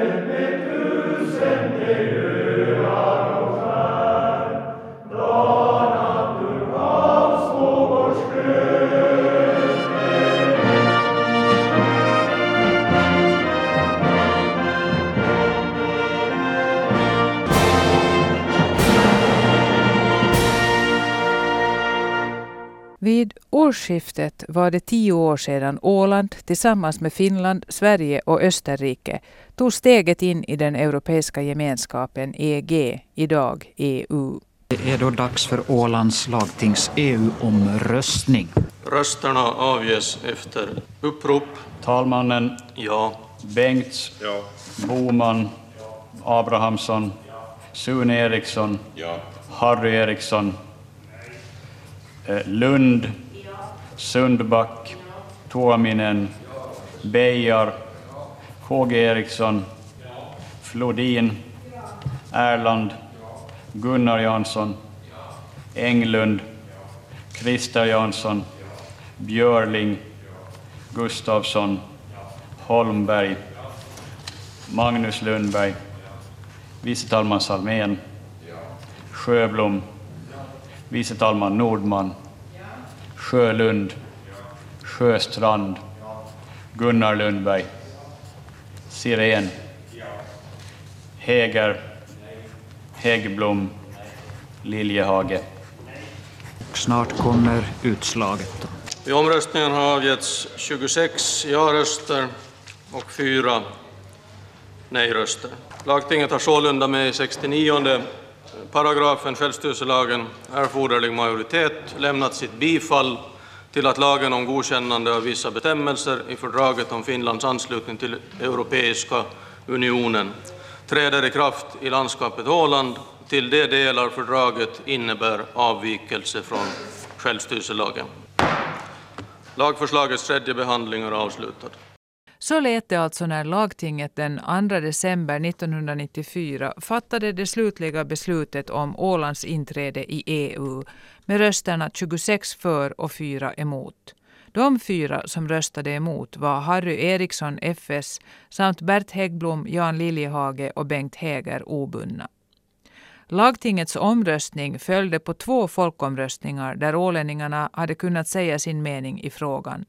Benedictus in Deo årsskiftet var det tio år sedan Åland tillsammans med Finland, Sverige och Österrike tog steget in i den europeiska gemenskapen EG, idag EU. Det är då dags för Ålands lagtings EU-omröstning. Rösterna avges efter upprop. Talmannen Ja. Bengts, Ja. Boman, Abrahamsson, Sune Eriksson, Ja. Harry Eriksson, eh, Lund, Sundback, Tuominen, Beijar, KG Eriksson, Flodin, Erland, Gunnar Jansson, Englund, Christer Jansson, Björling, Gustavsson, Holmberg, Magnus Lundberg, vice talman Salmén, Sjöblom, vice talman Nordman, Sjölund, Sjöstrand, Gunnar Lundberg, Sirén, Häger, Häggblom, Liljehage. Snart kommer utslaget. Då. Vid omröstningen har avgetts 26 ja-röster och 4 nej-röster. Lagtinget har sålunda med i 69 paragrafen självstyrelselagen erforderlig majoritet lämnat sitt bifall till att lagen om godkännande av vissa bestämmelser i fördraget om Finlands anslutning till Europeiska unionen träder i kraft i landskapet Åland till de delar fördraget innebär avvikelse från självstyrelselagen. Lagförslagets tredje behandling är avslutad. Så lät det alltså när lagtinget den 2 december 1994 fattade det slutliga beslutet om Ålands inträde i EU med rösterna 26 för och 4 emot. De fyra som röstade emot var Harry Eriksson, FS, samt Bert Häggblom, Jan Liljehage och Bengt Häger, obundna. Lagtingets omröstning följde på två folkomröstningar där ålänningarna hade kunnat säga sin mening i frågan.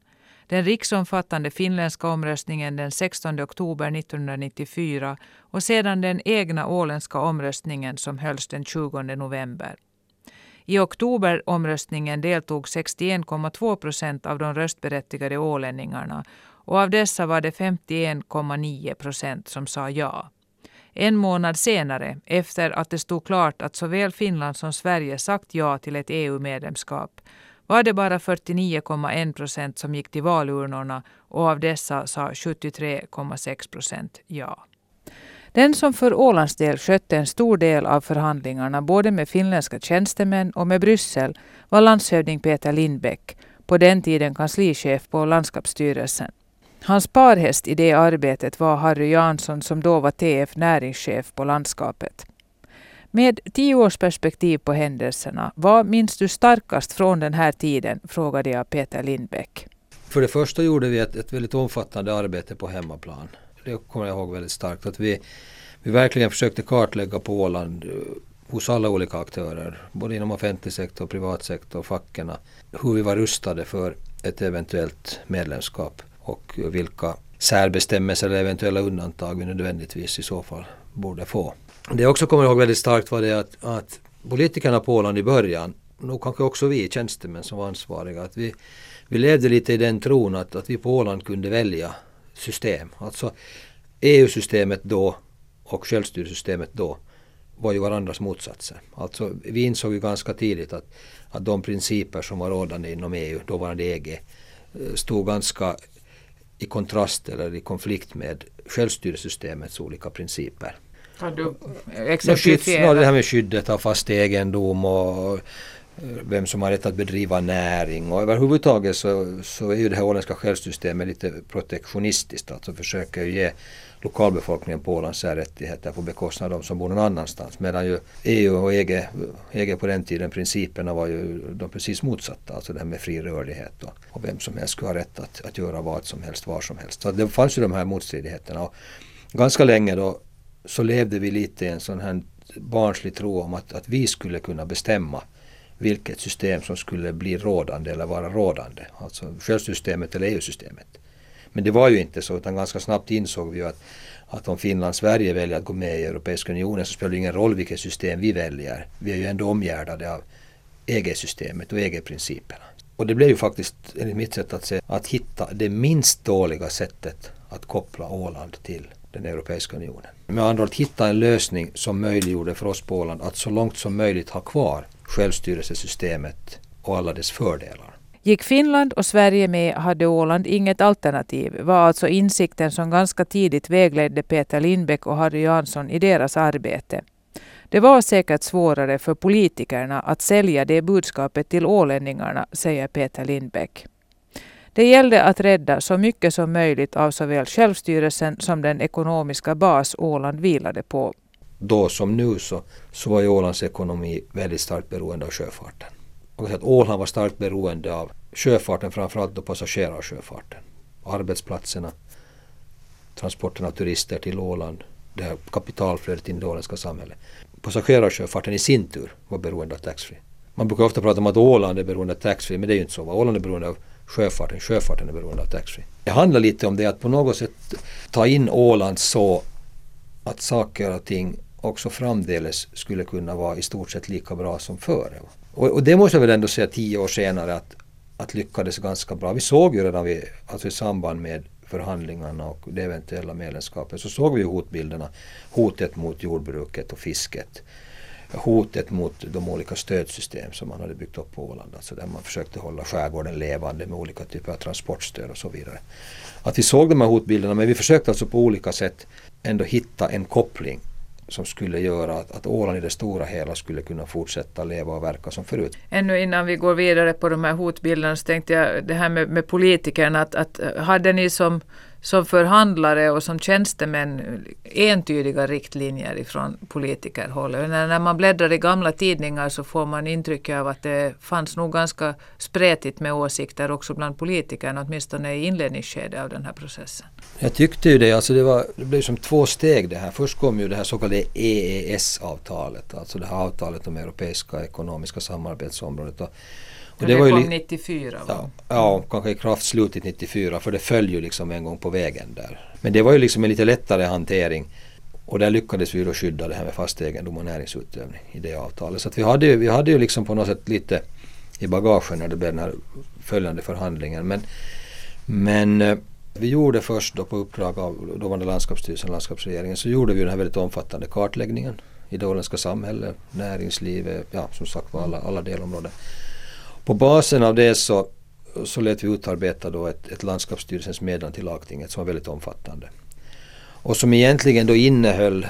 Den riksomfattande finländska omröstningen den 16 oktober 1994 och sedan den egna åländska omröstningen som hölls den 20 november. I oktoberomröstningen deltog 61,2 procent av de röstberättigade ålänningarna och av dessa var det 51,9 procent som sa ja. En månad senare, efter att det stod klart att såväl Finland som Sverige sagt ja till ett EU-medlemskap, var det bara 49,1 procent som gick till valurnorna och av dessa sa 73,6 procent ja. Den som för Ålands del skötte en stor del av förhandlingarna både med finländska tjänstemän och med Bryssel var landshövding Peter Lindbäck, på den tiden kanslichef på landskapsstyrelsen. Hans parhäst i det arbetet var Harry Jansson som då var TF näringschef på landskapet. Med tio års perspektiv på händelserna, vad minns du starkast från den här tiden? frågade jag Peter Lindbäck. För det första gjorde vi ett, ett väldigt omfattande arbete på hemmaplan. Det kommer jag ihåg väldigt starkt. Att vi, vi verkligen försökte kartlägga på Åland eh, hos alla olika aktörer, både inom offentlig sektor, privat sektor, facken, hur vi var rustade för ett eventuellt medlemskap och vilka särbestämmelser eller eventuella undantag vi nödvändigtvis i så fall borde få. Det jag också kommer ihåg väldigt starkt var det att, att politikerna på Åland i början, nog kanske också vi tjänstemän som var ansvariga, att vi, vi levde lite i den tron att, att vi på Åland kunde välja system. Alltså EU-systemet då och självstyrelsesystemet då var ju varandras motsatser. Alltså vi insåg ju ganska tidigt att, att de principer som var rådande inom EU, dåvarande EG, eh, stod ganska i kontrast eller i konflikt med självstyrelsesystemets olika principer. Kan du exemplifiera? Det här med skyddet av fast egendom och vem som har rätt att bedriva näring och överhuvudtaget så, så är ju det här åländska självsystemet lite protektionistiskt. Alltså försöker ge lokalbefolkningen på Åland särrättigheter på bekostnad av de som bor någon annanstans. Medan ju EU och EG, EG på den tiden, principerna var ju de precis motsatta. Alltså det här med fri rörlighet och, och vem som helst skulle ha rätt att, att göra vad som helst var som helst. Så det fanns ju de här motstridigheterna. Och, ganska länge då så levde vi lite i en sån här barnslig tro om att, att vi skulle kunna bestämma vilket system som skulle bli rådande eller vara rådande. Alltså självsystemet eller EU-systemet. Men det var ju inte så utan ganska snabbt insåg vi att, att om Finland Sverige väljer att gå med i Europeiska unionen så spelar det ingen roll vilket system vi väljer. Vi är ju ändå omgärdade av EG-systemet och EG-principerna. Och det blev ju faktiskt, enligt mitt sätt att se, att hitta det minst dåliga sättet att koppla Åland till den Europeiska unionen. Med andra ord att hitta en lösning som möjliggjorde för oss på Åland att så långt som möjligt ha kvar självstyrelsesystemet och alla dess fördelar. Gick Finland och Sverige med hade Åland inget alternativ var alltså insikten som ganska tidigt vägledde Peter Lindbäck och Harry Jansson i deras arbete. Det var säkert svårare för politikerna att sälja det budskapet till ålänningarna, säger Peter Lindbäck. Det gällde att rädda så mycket som möjligt av såväl självstyrelsen som den ekonomiska bas Åland vilade på. Då som nu så, så var ju Ålands ekonomi väldigt starkt beroende av sjöfarten. Och att Åland var starkt beroende av sjöfarten, framförallt då passagerarsjöfarten. Arbetsplatserna, transporten av turister till Åland, det här kapitalflödet in i det åländska samhället. Passagerarsjöfarten i sin tur var beroende av taxfree. Man brukar ofta prata om att Åland är beroende av taxfree, men det är ju inte så. Åland är beroende av sjöfarten. Sjöfarten är beroende av taxfree. Det handlar lite om det att på något sätt ta in Åland så att saker och ting också framdeles skulle kunna vara i stort sett lika bra som före. Och, och det måste jag väl ändå säga tio år senare att, att lyckades ganska bra. Vi såg ju redan vid, alltså i samband med förhandlingarna och det eventuella medlemskapet så såg vi hotbilderna. Hotet mot jordbruket och fisket hotet mot de olika stödsystem som man hade byggt upp på Åland. Alltså där man försökte hålla skärgården levande med olika typer av transportstöd och så vidare. Att vi såg de här hotbilderna men vi försökte alltså på olika sätt ändå hitta en koppling som skulle göra att, att Åland i det stora hela skulle kunna fortsätta leva och verka som förut. Ännu innan vi går vidare på de här hotbilderna så tänkte jag det här med, med politikerna. Att, att hade ni som som förhandlare och som tjänstemän entydiga riktlinjer ifrån politikerhåll. När, när man bläddrar i gamla tidningar så får man intrycket av att det fanns nog ganska spretigt med åsikter också bland politikerna, åtminstone i inledningsskedet av den här processen. Jag tyckte ju det, alltså det, var, det blev som två steg det här. Först kom ju det här så kallade EES-avtalet, alltså det här avtalet om Europeiska ekonomiska samarbetsområdet. Och och det, det kom 94 va? Ja, ja, kanske i kraft slutet 94 för det föll ju liksom en gång på vägen där. Men det var ju liksom en lite lättare hantering. Och där lyckades vi då skydda det här med fast egendom och näringsutövning i det avtalet. Så att vi hade ju, vi hade ju liksom på något sätt lite i bagagen när det blev den här följande förhandlingen. Men, men eh, vi gjorde först då på uppdrag av dåvarande landskapsstyrelsen och landskapsregeringen så gjorde vi den här väldigt omfattande kartläggningen i det åländska samhället, näringslivet, ja som sagt var alla, alla delområden. På basen av det så, så lät vi utarbeta då ett, ett landskapsstyrelsens meddelande till lagtinget som var väldigt omfattande. Och som egentligen då innehöll, eh,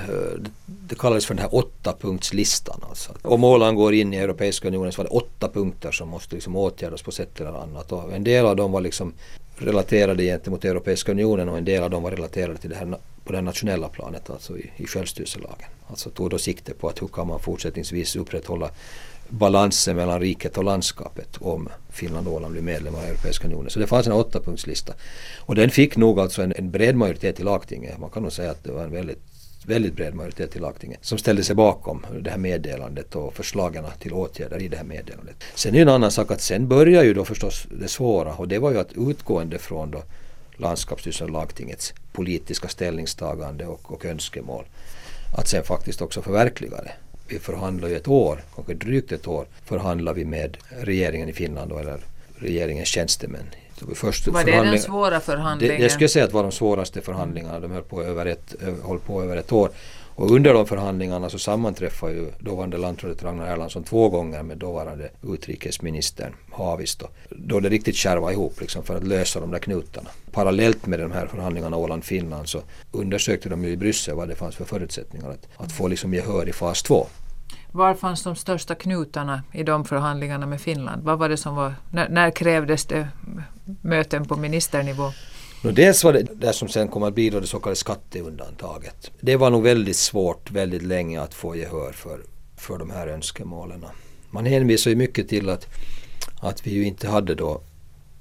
det kallades för den här åttapunktslistan. Alltså. Om Åland går in i Europeiska unionen så var det åtta punkter som måste liksom åtgärdas på sätt eller annat. Och en del av dem var liksom relaterade gentemot Europeiska unionen och en del av dem var relaterade till det här, på det nationella planet, alltså i, i självstyrelselagen. Alltså tog då sikte på att hur kan man fortsättningsvis upprätthålla balansen mellan riket och landskapet om Finland och Åland blir medlemmar av Europeiska unionen. Så det fanns en åttapunktslista. Och den fick nog alltså en, en bred majoritet i lagtinget. Man kan nog säga att det var en väldigt väldigt bred majoritet i lagtinget som ställde sig bakom det här meddelandet och förslagen till åtgärder i det här meddelandet. Sen är det en annan sak att sen börjar ju då förstås det svåra och det var ju att utgående från då landskapsstyrelsen och lagtingets politiska ställningstagande och, och önskemål att sen faktiskt också förverkliga det vi förhandlar ju ett år, kanske drygt ett år, förhandlar vi med regeringen i Finland eller regeringens tjänstemän. Först var det den svåra förhandlingen? Det, jag skulle säga att det var de svåraste förhandlingarna. De höll på över ett, höll på över ett år. Och under de förhandlingarna så sammanträffade ju dåvarande landrådet Ragnar Erlandsson två gånger med dåvarande utrikesministern Haavisto. Då det riktigt kärvade ihop liksom för att lösa de där knutarna. Parallellt med de här förhandlingarna Åland-Finland så undersökte de ju i Bryssel vad det fanns för förutsättningar att, att få liksom gehör i fas två. Var fanns de största knutarna i de förhandlingarna med Finland? Vad var det som var, när, när krävdes det möten på ministernivå? No, dels var det det som sen kom att bli det så kallade skatteundantaget. Det var nog väldigt svårt väldigt länge att få gehör för, för de här önskemålen. Man hänvisar ju mycket till att, att vi ju inte hade då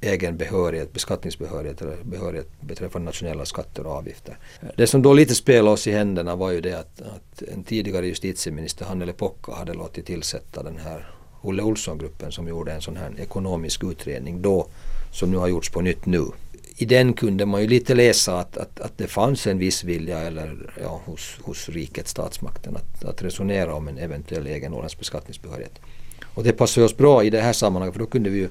egen behörighet, beskattningsbehörighet eller behörighet beträffande nationella skatter och avgifter. Det som då lite spelade oss i händerna var ju det att, att en tidigare justitieminister, Hannele Pokka, hade låtit tillsätta den här Olle Olsson-gruppen som gjorde en sån här ekonomisk utredning då som nu har gjorts på nytt nu. I den kunde man ju lite läsa att, att, att det fanns en viss vilja eller, ja, hos, hos rikets statsmakten att, att resonera om en eventuell egen Ålands beskattningsbehörighet. Och det passade oss bra i det här sammanhanget för då kunde vi ju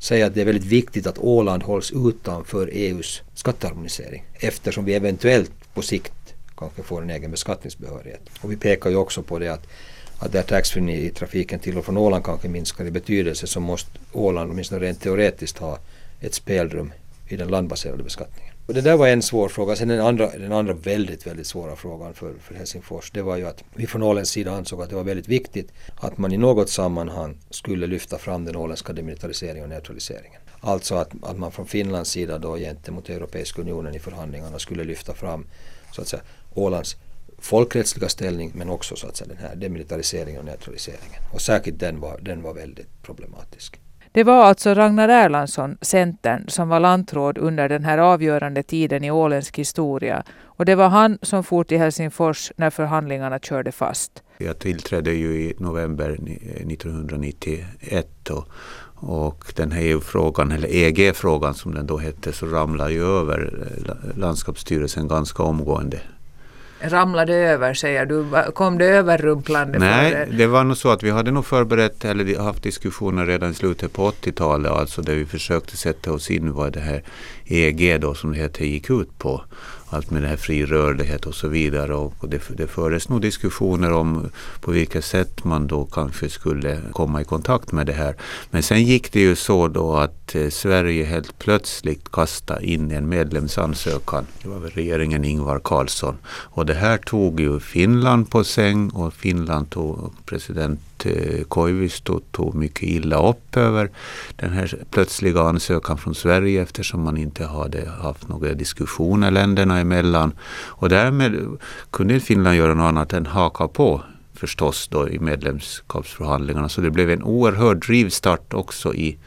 säga att det är väldigt viktigt att Åland hålls utanför EUs skatteharmonisering eftersom vi eventuellt på sikt kanske får en egen beskattningsbehörighet. Och vi pekar ju också på det att, att där taxfree i trafiken till och från Åland kanske minskar i betydelse så måste Åland åtminstone rent teoretiskt ha ett spelrum i den landbaserade beskattningen. Och det där var en svår fråga. Sen den andra, den andra väldigt, väldigt svåra frågan för, för Helsingfors det var ju att vi från Ålands sida ansåg att det var väldigt viktigt att man i något sammanhang skulle lyfta fram den åländska demilitariseringen och neutraliseringen. Alltså att, att man från Finlands sida då gentemot Europeiska unionen i förhandlingarna skulle lyfta fram så att säga Ålands folkrättsliga ställning men också så att säga den här demilitariseringen och neutraliseringen. Och särskilt den var, den var väldigt problematisk. Det var alltså Ragnar Erlandsson, Centern, som var lantråd under den här avgörande tiden i åländsk historia. Och det var han som for till Helsingfors när förhandlingarna körde fast. Jag tillträdde ju i november 1991 eh, och, och den här EU-frågan, eller EG-frågan som den då hette, så ramlade ju över eh, landskapsstyrelsen ganska omgående ramlade över säger du. Kom det överrumplande? Nej, det var nog så att vi hade nog förberett eller haft diskussioner redan i slutet på 80-talet. Alltså där vi försökte sätta oss in vad det här EG då som det heter gick ut på allt med det här fri rörlighet och så vidare. Och det, det fördes nog diskussioner om på vilket sätt man då kanske skulle komma i kontakt med det här. Men sen gick det ju så då att eh, Sverige helt plötsligt kastade in en medlemsansökan. Det var väl regeringen Ingvar Carlsson. Och det här tog ju Finland på säng och Finland tog president eh, Koivisto tog mycket illa upp över den här plötsliga ansökan från Sverige eftersom man inte hade haft några diskussioner länderna emellan. Och därmed kunde Finland göra något annat än haka på förstås då i medlemskapsförhandlingarna. Så det blev en oerhörd rivstart också i,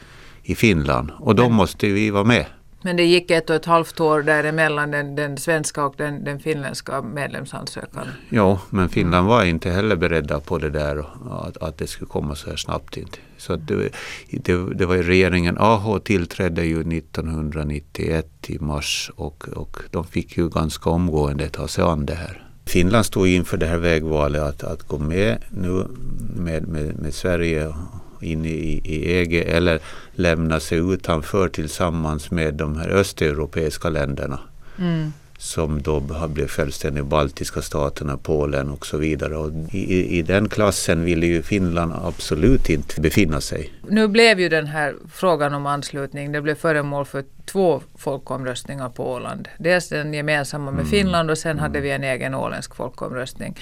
i Finland. Och då måste vi vara med. Men det gick ett och ett halvt år däremellan den, den svenska och den, den finländska medlemsansökan? Ja, men Finland var inte heller beredda på det där att, att det skulle komma så här snabbt. Inte. Så det, det, det var regeringen AH tillträdde ju 1991 i mars och, och de fick ju ganska omgående ta sig an det här. Finland stod inför det här vägvalet att, att gå med nu med, med, med Sverige in i, i EG eller lämna sig utanför tillsammans med de här östeuropeiska länderna. Mm som då har blivit självständiga, baltiska staterna, Polen och så vidare. Och i, I den klassen ville ju Finland absolut inte befinna sig. Nu blev ju den här frågan om anslutning, det blev föremål för två folkomröstningar på Åland. Dels den gemensamma med mm. Finland och sen mm. hade vi en egen åländsk folkomröstning.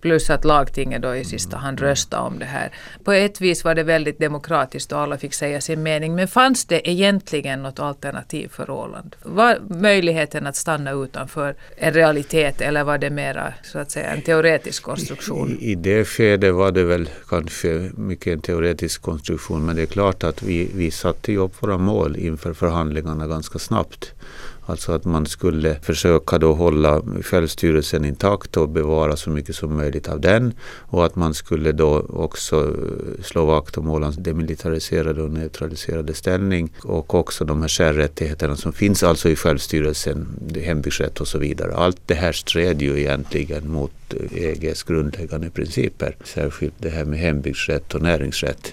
Plus att lagtinget då i sista hand röstade om det här. På ett vis var det väldigt demokratiskt och alla fick säga sin mening. Men fanns det egentligen något alternativ för Åland? Var möjligheten att stanna utanför en realitet eller var det mera så att säga en teoretisk konstruktion? I, i det skedet var det väl kanske mycket en teoretisk konstruktion men det är klart att vi, vi satte upp våra mål inför förhandlingarna ganska snabbt. Alltså att man skulle försöka då hålla självstyrelsen intakt och bevara så mycket som möjligt av den. Och att man skulle då också slå vakt om Ålands demilitariserade och neutraliserade ställning. Och också de här särrättigheterna som finns alltså i självstyrelsen, hembygdsrätt och så vidare. Allt det här stred ju egentligen mot EGs grundläggande principer. Särskilt det här med hembygdsrätt och näringsrätt.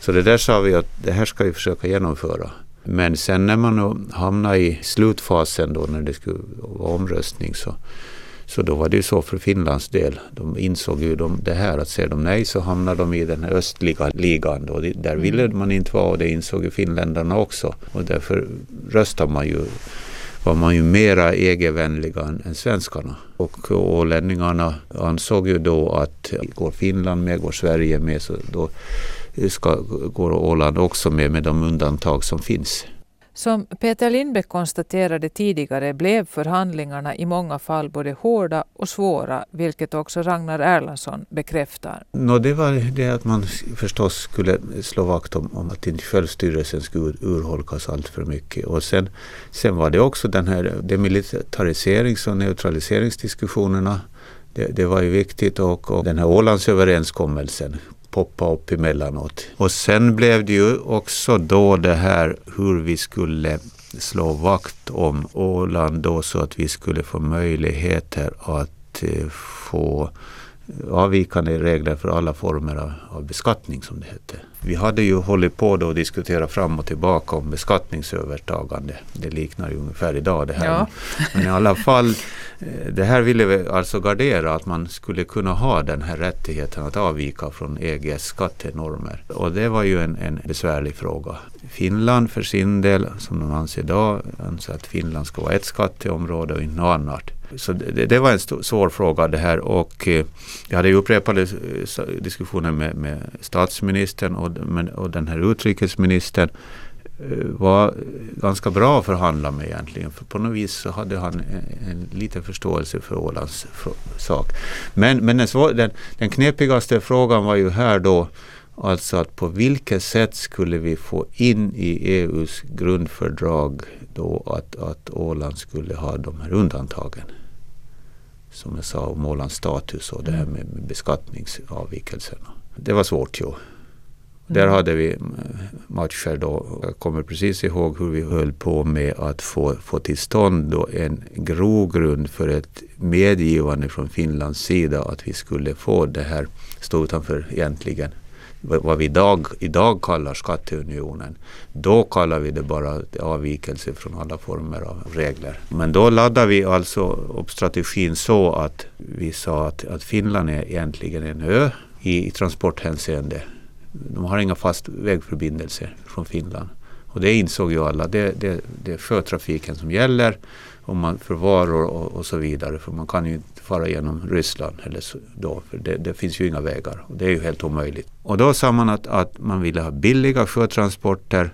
Så det där sa vi att det här ska vi försöka genomföra. Men sen när man hamnade i slutfasen då när det skulle vara omröstning så, så då var det ju så för Finlands del. De insåg ju de, det här att säger de nej så hamnar de i den här östliga ligan. Då. Där mm. ville man inte vara och det insåg ju finländarna också. Och därför röstade man ju var man ju mera EG-vänliga än, än svenskarna. Och ålänningarna ansåg ju då att går Finland med, går Sverige med så då ska, går Åland också med med de undantag som finns. Som Peter Lindbäck konstaterade tidigare blev förhandlingarna i många fall både hårda och svåra, vilket också Ragnar Erlandsson bekräftar. No, det var det att man förstås skulle slå vakt om, om att inte självstyrelsen skulle urholkas allt för mycket. Och sen, sen var det också den här demilitariserings och neutraliseringsdiskussionerna. Det, det var ju viktigt och, och den här Ålandsöverenskommelsen poppa upp emellanåt. Och sen blev det ju också då det här hur vi skulle slå vakt om Åland då så att vi skulle få möjligheter att eh, få avvikande regler för alla former av, av, beskattning som det hette. Vi hade ju hållit på då och diskuterat fram och tillbaka om beskattningsövertagande. Det liknar ju ungefär idag det här. Ja. Men i alla fall, eh, det här ville vi alltså gardera att man skulle kunna ha den här rättigheten att avvika från EGs skattenormer. Och det var ju en, en besvärlig fråga. Finland för sin del, som de anser idag, anser att Finland ska vara ett skatteområde och inte något annat. Så det, det, var en stor, svår fråga det här och eh, jag hade upprepade eh, diskussioner med, med statsministern och, med, och den här utrikesministern eh, var ganska bra att förhandla med egentligen. För på något vis så hade han en, en liten förståelse för Ålands sak. Men, men den, den, den knepigaste frågan var ju här då Alltså att på vilket sätt skulle vi få in i EUs grundfördrag då att, att Åland skulle ha de här undantagen som jag sa, om Ålands status och det här med beskattningsavvikelserna. Det var svårt ju. Mm. Där hade vi eh, matcher då. Jag kommer precis ihåg hur vi höll på med att få, få till stånd då en grogrund för ett medgivande från Finlands sida att vi skulle få det här stå utanför egentligen vad vi idag, idag kallar skatteunionen. Då kallar vi det bara avvikelse från alla former av regler. Men då laddade vi alltså upp strategin så att vi sa att, att Finland är egentligen en ö i, i transporthänseende. De har inga fast vägförbindelser från Finland. Och det insåg ju alla. Det, det, det är sjötrafiken som gäller om man för varor och, och, så vidare. För man kan ju inte fara genom Ryssland eller så, då, för det, det, finns ju inga vägar. Och det är ju helt omöjligt. Och då sa man att, att man ville ha billiga sjötransporter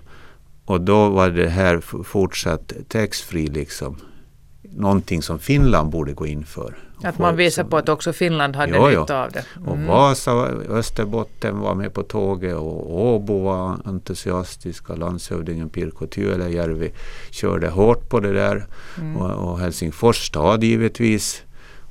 och då var det här fortsatt taxfree liksom någonting som Finland borde gå in för. Att man visar på att också Finland hade jo, nytta av det. Mm. Och Vasa Österbotten var med på tåget och Åbo var entusiastiska. Landshövdingen Pirkko Työläjärvi körde hårt på det där. Mm. Och, och Helsingfors stad givetvis.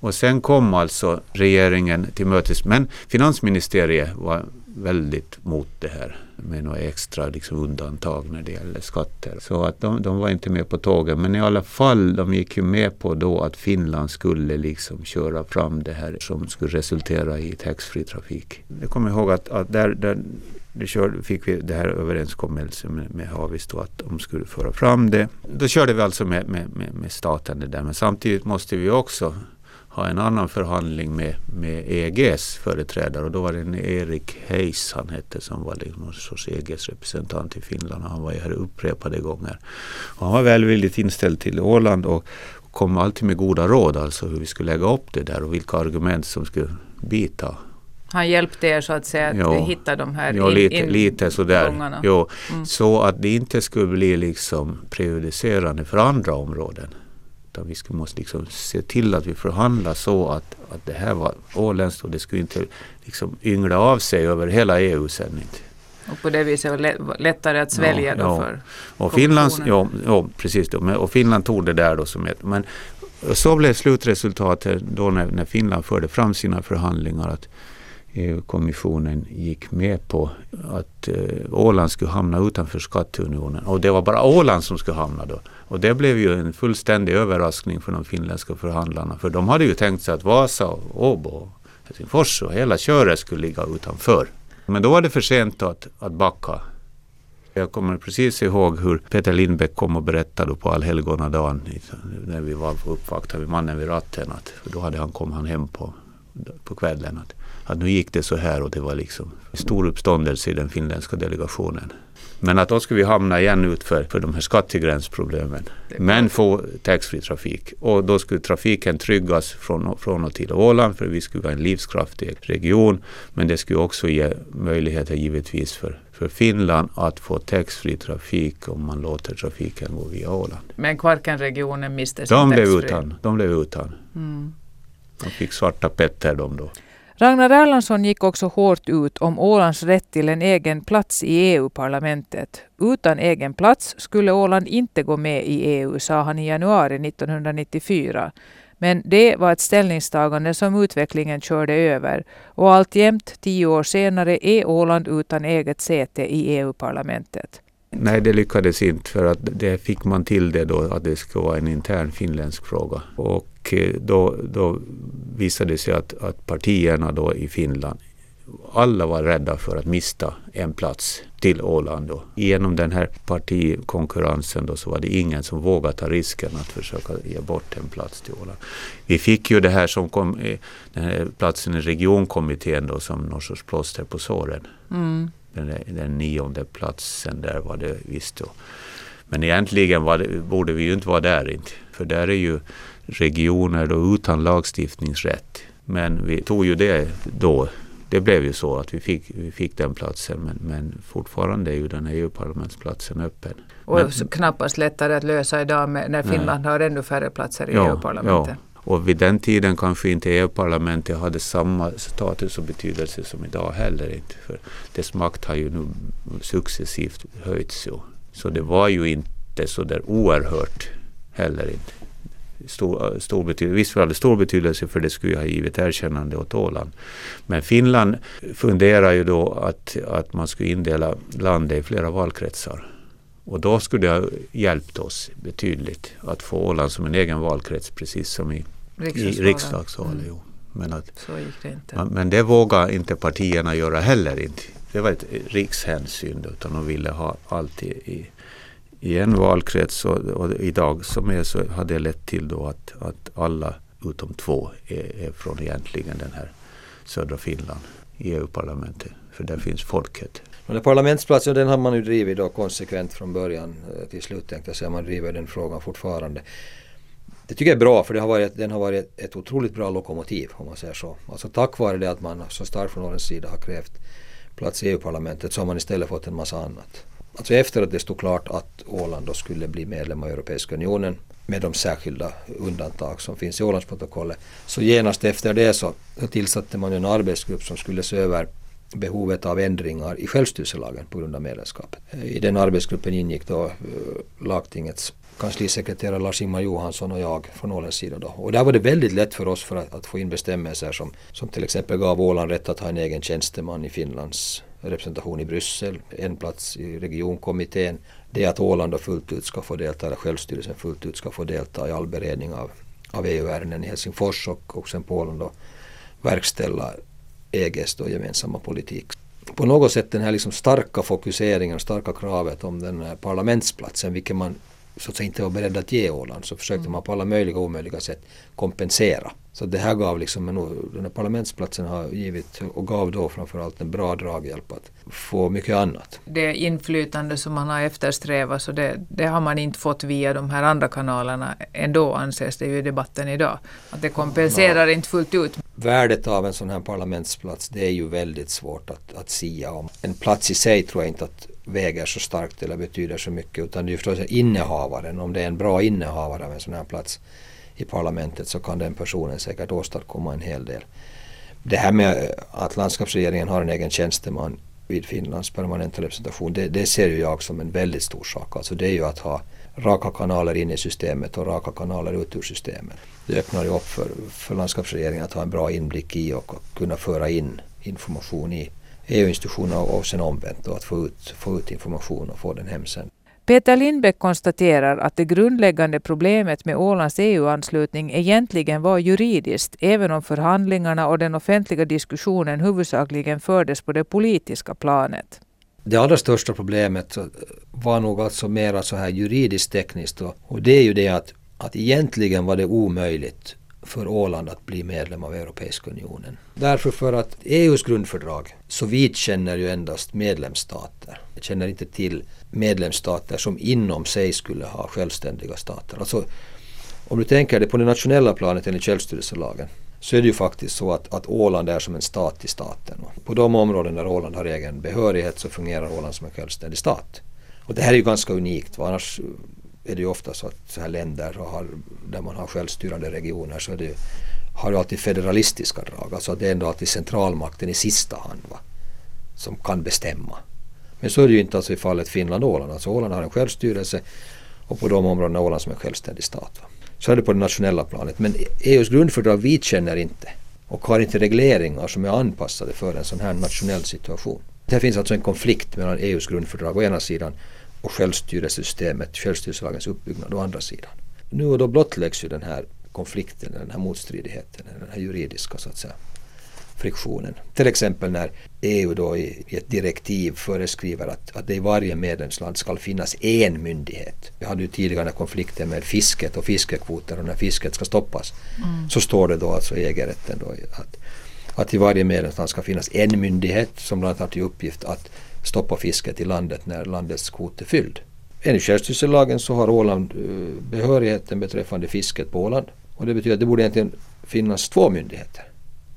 Och sen kom alltså regeringen till mötes. Men finansministeriet var väldigt mot det här med några extra liksom, undantag när det gäller skatter. Så att de, de var inte med på tåget. Men i alla fall, de gick ju med på då att Finland skulle liksom köra fram det här som skulle resultera i taxfree trafik. Jag kommer ihåg att, att där, där det kör, fick vi det här överenskommelsen med, med Havis då att de skulle föra fram det. Då körde vi alltså med, med, med, med staten det där. Men samtidigt måste vi också ha en annan förhandling med, med EGs företrädare och då var det en Erik Heis han hette som var liksom någon sorts EGs representant i Finland och han var här upprepade gånger. Och han var välvilligt inställd till Åland och kom alltid med goda råd alltså hur vi skulle lägga upp det där och vilka argument som skulle bita. Han hjälpte er så att säga att jo, hitta de här jo, lite, in lite sådär. Jo, mm. Så att det inte skulle bli liksom prejudicerande för andra områden. Utan vi måste liksom se till att vi förhandlar så att, att det här var åländskt och det skulle inte liksom yngla av sig över hela EU sen. Inte. Och på det viset var lättare att svälja ja, då ja. för och Finlands, ja, ja, precis. Då, och Finland tog det där då som ett... Men så blev slutresultatet då när, när Finland förde fram sina förhandlingar att Eh, EU-kommissionen gick med på att eh, Åland skulle hamna utanför skatteunionen. Och det var bara Åland som skulle hamna då. Och det blev ju en fullständig överraskning för de finländska förhandlarna. För de hade ju tänkt sig att Vasa, Åbo, och Helsingfors och hela köret skulle ligga utanför. Men då var det för sent att, att backa. Jag kommer precis ihåg hur Peter Lindbäck kom och berättade på allhelgonadagen när vi var uppvaktade vid mannen vid ratten. Att då hade han, kom han hem på på kvällen att, att nu gick det så här och det var liksom stor uppståndelse i den finländska delegationen. Men att då skulle vi hamna igen utför för de här skattegränsproblemen. Men få taxfree trafik. Och då skulle trafiken tryggas från, från och till Åland för vi skulle vara en livskraftig region. Men det skulle också ge möjligheter givetvis för, för Finland att få taxfree trafik om man låter trafiken gå via Åland. Men Kvarkenregionen miste sin De blev utan. De blev utan. Mm. De fick svarta Petter de då. Ragnar Erlandsson gick också hårt ut om Ålands rätt till en egen plats i EU-parlamentet. Utan egen plats skulle Åland inte gå med i EU, sa han i januari 1994. Men det var ett ställningstagande som utvecklingen körde över och alltjämt, tio år senare, är Åland utan eget säte i EU-parlamentet. Nej, det lyckades inte för att det fick man till det då att det skulle vara en intern finländsk fråga. Och eh, då, då visade det sig att, att partierna då i Finland alla var rädda för att mista en plats till Åland. Då. Genom den här partikonkurrensen då så var det ingen som vågade ta risken att försöka ge bort en plats till Åland. Vi fick ju det här som kom, eh, den här platsen i regionkommittén då som någon sorts plåster på såren. Mm. Den, den nionde platsen där var det visst då. Men egentligen det, borde vi ju inte vara där inte. För där är ju regioner då utan lagstiftningsrätt. Men vi tog ju det då. Det blev ju så att vi fick, vi fick den platsen men, men fortfarande är ju den EU-parlamentsplatsen öppen. Och Men- knappast lättare att lösa idag med, när Nej. Finland har ännu färre platser i Ja, EU-parlamentet. ja. Och vid den tiden kanske inte EU-parlamentet hade samma status och betydelse som idag heller inte. För dess makt har ju nu successivt höjts. Så, så det var ju inte så där oerhört heller inte. Stor, stor betydelse. Visst var det stor betydelse för det skulle ju ha givit erkännande åt Åland. Men Finland funderar ju då att, att man skulle indela landet i flera valkretsar. Och då skulle det ha hjälpt oss betydligt att få Åland som en egen valkrets precis som i, i riksdagsvalet. Mm. Jo. Men, att, Så gick det inte. men- men det vågar inte partierna göra heller inte. Det var ett rikshänsyn utan de ville ha allt i, i, i en valkrets och, och idag som är så har det lett till då att, att alla utom två är, är från egentligen den här södra Finland i EU-parlamentet. För där finns folket. Men den parlamentsplatsen den har man ju drivit då konsekvent från början eh, till slut tänkte jag säga. Man driver den frågan fortfarande. Det tycker jag är bra för det har varit, den har varit ett otroligt bra lokomotiv om man säger så. Alltså tack vare det att man så starkt från Ålands sida har krävt plats i EU-parlamentet så har man istället fått en massa annat. Alltså efter att det stod klart att Åland då skulle bli medlem av Europeiska unionen med de särskilda undantag som finns i Ålandsprotokollet. Så genast efter det så, tillsatte man en arbetsgrupp som skulle se över behovet av ändringar i självstyrelselagen på grund av medlemskapet. I den arbetsgruppen ingick då eh, lagtingets kanslisekreterare Lars-Ingmar Johansson och jag från Ålands sida då. Och där var det väldigt lätt för oss för att, att få in bestämmelser som, som till exempel gav Åland rätt att ha en egen tjänsteman i Finlands representation i Bryssel, en plats i regionkommittén. Det att Åland då fullt ut ska få delta, eller självstyrelsen fullt ut ska få delta i all beredning av, av EU-ärenden i Helsingfors och, och sen på Åland då verkställa EGs då gemensamma politik. På något sätt den här liksom starka fokuseringen, starka kravet om den här parlamentsplatsen, vilket man så att säga inte var beredd att ge Åland, så försökte man på alla möjliga och omöjliga sätt kompensera. Så det här gav liksom, en, den här parlamentsplatsen har givit och gav då framförallt en bra draghjälp att få mycket annat. Det inflytande som man har eftersträvat så det, det har man inte fått via de här andra kanalerna ändå anses det ju i debatten idag. Att det kompenserar inte fullt ut. Värdet av en sån här parlamentsplats det är ju väldigt svårt att, att sia om. En plats i sig tror jag inte att väger så starkt eller betyder så mycket utan det är ju förstås innehavaren. Om det är en bra innehavare av en sån här plats i parlamentet så kan den personen säkert åstadkomma en hel del. Det här med att landskapsregeringen har en egen tjänsteman vid Finlands permanenta representation det, det ser ju jag som en väldigt stor sak. Alltså det är ju att ha raka kanaler in i systemet och raka kanaler ut ur systemet. Det öppnar ju upp för, för landskapsregeringen att ha en bra inblick i och kunna föra in information i EU-institutioner och sen omvänt och att få ut, få ut information och få den hem sen. Peter Lindbäck konstaterar att det grundläggande problemet med Ålands EU-anslutning egentligen var juridiskt, även om förhandlingarna och den offentliga diskussionen huvudsakligen fördes på det politiska planet. Det allra största problemet var nog alltså mera så här juridiskt tekniskt och, och det är ju det att, att egentligen var det omöjligt för Åland att bli medlem av Europeiska unionen. Därför för att EUs grundfördrag så vidkänner ju endast medlemsstater. Jag känner inte till medlemsstater som inom sig skulle ha självständiga stater. Alltså, om du tänker dig på det nationella planet enligt självstyrelselagen så är det ju faktiskt så att, att Åland är som en stat i staten. På de områden där Åland har egen behörighet så fungerar Åland som en självständig stat. Och det här är ju ganska unikt. Annars är det ju ofta så att så här länder har, där man har självstyrande regioner så är det, har ju alltid federalistiska drag. Alltså att det är ändå alltid centralmakten i sista hand va, som kan bestämma. Men så är det ju inte alltså i fallet Finland och Åland. Alltså Åland har en självstyrelse och på de områdena är Åland som en självständig stat. Va. Så är det på det nationella planet. Men EUs grundfördrag vidkänner inte och har inte regleringar som är anpassade för en sån här nationell situation. Det finns alltså en konflikt mellan EUs grundfördrag å ena sidan och självstyrelsesystemet, självstyrelselagens uppbyggnad å andra sidan. Nu och då blottläggs ju den här konflikten, den här motstridigheten, den här juridiska så att säga friktionen. Till exempel när EU då i, ett direktiv föreskriver att, att det i varje medlemsland ska finnas en myndighet. Vi hade ju tidigare konflikten med fisket och fiskekvoter och när fisket ska stoppas mm. så står det då alltså i EG-rätten då att, att i varje medlemsland ska finnas en myndighet som bland annat har till uppgift att stoppa fisket i landet när landets kvot är fylld. Enligt självstyrelselagen så har Åland eh, behörigheten beträffande fisket på Åland. Och det betyder att det borde egentligen finnas två myndigheter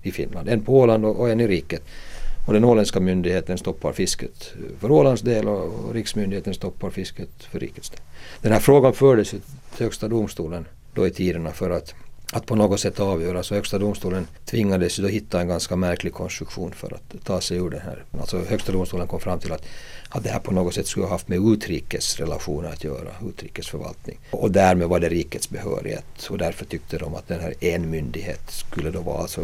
i Finland. En på Åland och en i riket. Och den åländska myndigheten stoppar fisket för Ålands del och riksmyndigheten stoppar fisket för rikets del. Den här frågan fördes till Högsta domstolen då i tiderna för att, att på något sätt avgöra. Så Högsta domstolen tvingades då hitta en ganska märklig konstruktion för att ta sig ur det här. Alltså Högsta domstolen kom fram till att, att det här på något sätt skulle ha haft med utrikesrelationer att göra, utrikesförvaltning. Och därmed var det rikets behörighet och därför tyckte de att den här en myndighet skulle då vara alltså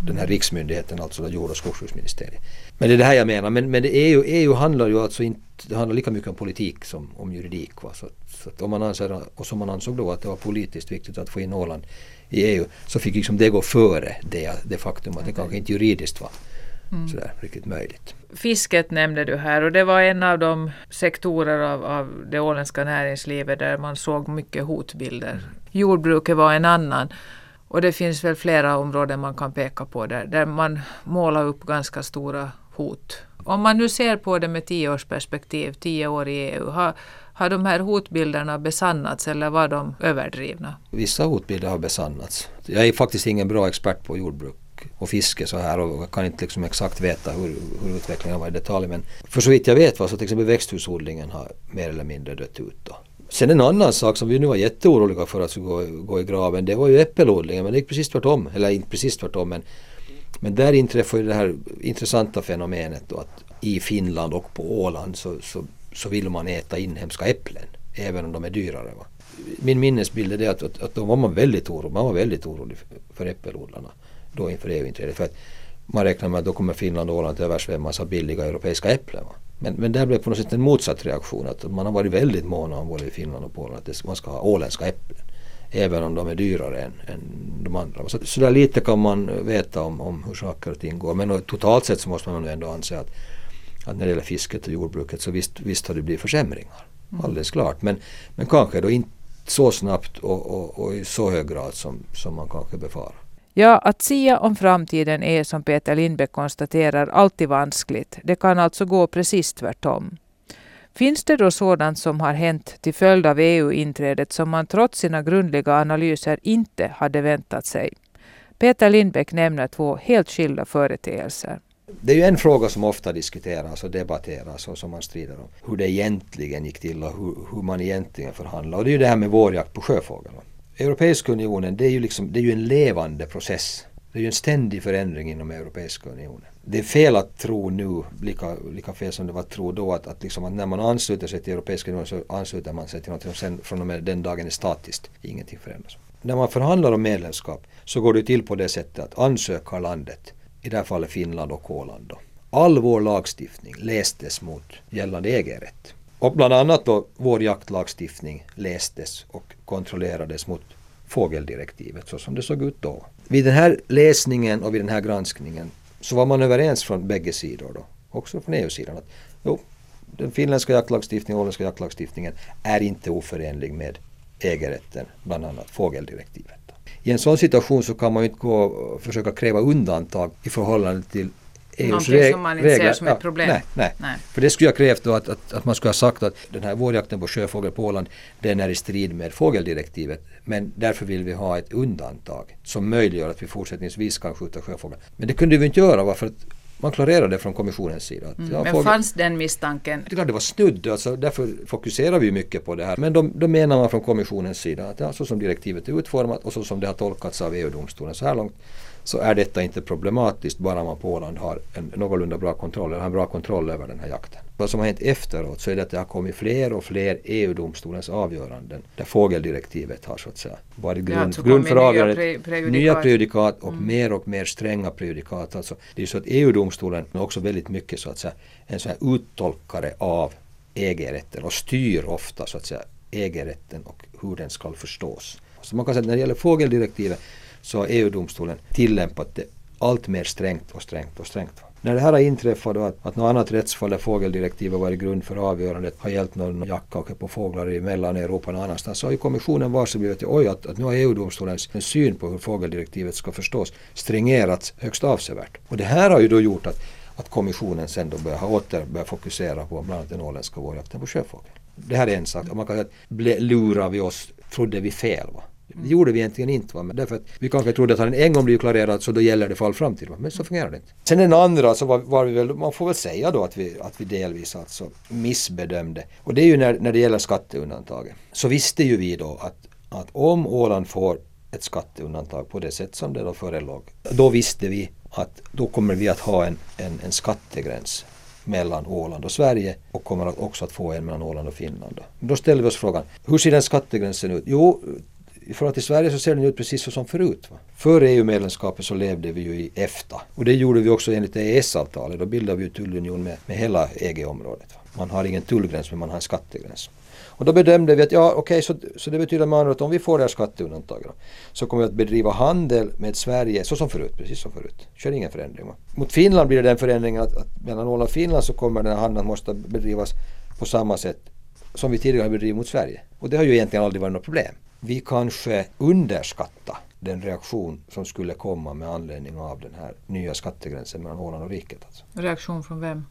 den här riksmyndigheten, alltså jord och skogsbruksministeriet. Men det är det här jag menar. Men, men det EU, EU handlar ju alltså inte, det handlar lika mycket om politik som om juridik. Va? Så, så om man anser, och som man ansåg då att det var politiskt viktigt att få in Åland i EU så fick liksom det gå före det, det faktum att det kanske inte juridiskt var mm. sådär riktigt möjligt. Fisket nämnde du här och det var en av de sektorer av, av det åländska näringslivet där man såg mycket hotbilder. Mm. Jordbruket var en annan. Och det finns väl flera områden man kan peka på där, där man målar upp ganska stora hot. Om man nu ser på det med tioårsperspektiv, tio år i EU, har, har de här hotbilderna besannats eller var de överdrivna? Vissa hotbilder har besannats. Jag är faktiskt ingen bra expert på jordbruk och fiske så här och jag kan inte liksom exakt veta hur, hur utvecklingen var i detalj men för så vitt jag vet var så till exempel växthusodlingen har mer eller mindre dött ut. Då. Sen en annan sak som vi nu var jätteoroliga för att skulle gå, gå i graven det var ju äppelodlingen men det gick precis tvärtom. Eller inte precis tvärtom men, men där inträffade det här intressanta fenomenet då att i Finland och på Åland så, så, så vill man äta inhemska äpplen även om de är dyrare. Va? Min minnesbild är det att, att, att då var man väldigt orolig, man var väldigt orolig för, för äppelodlarna då inför EU-inträdet. För att man räknar med att då kommer Finland och Åland att översvämmas av billiga europeiska äpplen. Va? Men, men där blev på något sätt en motsatt reaktion. Att man har varit väldigt måna om både i Finland och Polen att man ska ha åländska äpplen. Även om de är dyrare än, än de andra. Så, så där lite kan man veta om, om hur saker och ting går. Men totalt sett så måste man ändå anse att, att när det gäller fisket och jordbruket så visst, visst har det blivit försämringar. Mm. Alldeles klart. Men, men kanske då inte så snabbt och, och, och, i så hög grad som, som man kanske befarar. Ja, att sia om framtiden är som Peter Lindbäck konstaterar alltid vanskligt. Det kan alltså gå precis tvärtom. Finns det då sådant som har hänt till följd av EU-inträdet som man trots sina grundliga analyser inte hade väntat sig? Peter Lindbäck nämner två helt skilda företeelser. Det är ju en fråga som ofta diskuteras och debatteras och som man strider om. Hur det egentligen gick till och hur, hur man egentligen förhandlade. Och det är ju det här med vårjakt på sjöfågel. Europeiska unionen det är, ju liksom, det är ju en levande process. Det är ju en ständig förändring inom Europeiska unionen. Det är fel att tro nu, lika, lika fel som det var att tro då, att, att, liksom, att när man ansluter sig till Europeiska unionen så ansluter man sig till något som sen från och med den dagen är statiskt. Ingenting förändras. När man förhandlar om medlemskap så går det till på det sättet att ansöka landet, i det här fallet Finland och Åland då. All vår lagstiftning lästes mot gällande EG-rätt. Och bland annat då vår jaktlagstiftning lästes och kontrollerades mot fågeldirektivet så som det såg ut då. Vid den här läsningen och vid den här granskningen så var man överens från bägge sidor då, också från EU-sidan att jo, den finländska jaktlagstiftningen och åländska jaktlagstiftningen är inte oförenlig med EG-rätten, bland annat fågeldirektivet. I en sån situation så kan man ju inte gå och försöka kräva undantag i förhållande till EUs Någonting som man inte ser som ett problem. Nej, nej. Nej. För det skulle jag krävt då att, att, att man skulle ha sagt att den här vårjakten på sjöfågel på Åland den är i strid med fågeldirektivet. Men därför vill vi ha ett undantag som möjliggör att vi fortsättningsvis kan skjuta sjöfågel. Men det kunde vi inte göra varför att man klarerade det från kommissionens sida. Att, ja, Mm. Men fågel- fanns den misstanken? det klart det var snudd, alltså, därför fokuserar vi mycket på det här. Men då menar man från kommissionens sida att ja, så som direktivet är utformat och så som det har tolkats av EU-domstolen så här långt så är detta inte problematiskt bara man på Åland har en någorlunda bra kontroll, eller har en bra kontroll över den här jakten. Vad som har hänt efteråt så är det att det har kommit fler och fler EU-domstolens avgöranden där fågeldirektivet har så att säga varit grund, alltså grund för kommit nya avgörandet. pre- prejudikat. Nya prejudikat och mer och mer stränga prejudikat. Alltså, det är så att EU-domstolen är också väldigt mycket så att säga en sån här uttolkare av EG-rätten och styr ofta så att säga EG-rätten och hur den ska förstås. Så man kan säga att när det gäller fågeldirektivet så har EU-domstolen tillämpat det allt mer strängt och strängt och strängt. När det här har inträffat då att, att något annat rättsfall där fågeldirektivet varit grund för avgörandet har gällt någon jackkaka på fåglar i Mellaneuropa och någon annanstans så har ju kommissionen varse blivit oj att, att nu har EU-domstolens syn på hur fågeldirektivet ska förstås stringerats högst avsevärt. Och det här har ju då gjort att, att kommissionen sen då börjar, åter börjat fokusera på bland annat den åländska vårjakten på sjöfågel. Det här är en sak. Man kan säga att ble, lurar vi oss, trodde vi fel va? Det gjorde vi egentligen inte. Va? Men därför att vi kanske trodde att har den en gång blivit klarerad så då gäller det för all framtid. Va? Men så fungerar det inte. Sen den andra så var, var vi väl, man får väl säga då att vi, att vi delvis alltså missbedömde. Och det är ju när, när det gäller skatteundantaget. Så visste ju vi då att, att om Åland får ett skatteundantag på det sätt som det då förelåg. Då visste vi att då kommer vi att ha en, en, en skattegräns mellan Åland och Sverige och kommer också att få en mellan Åland och Finland. Då, då ställer vi oss frågan, hur ser den skattegränsen ut? Jo, i förhållande till Sverige så ser den ut precis så som förut. Va? Före EU-medlemskapet så levde vi ju i EFTA och det gjorde vi också enligt EES-avtalet. Då bildade vi ju tullunion med, med hela EG-området. Va? Man har ingen tullgräns men man har en skattegräns. Och då bedömde vi att ja okej så, så det betyder med andra att om vi får det här skatteundantaget så kommer vi att bedriva handel med Sverige så som förut, precis som förut. Kör ingen förändring. Va? Mot Finland blir det den förändringen att, att mellan Åland och Finland så kommer den här handeln att måste bedrivas på samma sätt som vi tidigare har bedrivit mot Sverige. Och det har ju egentligen aldrig varit något problem. Vi kanske underskatta den reaktion som skulle komma med anledning av den här nya skattegränsen mellan Åland och riket. Alltså. Reaktion från vem?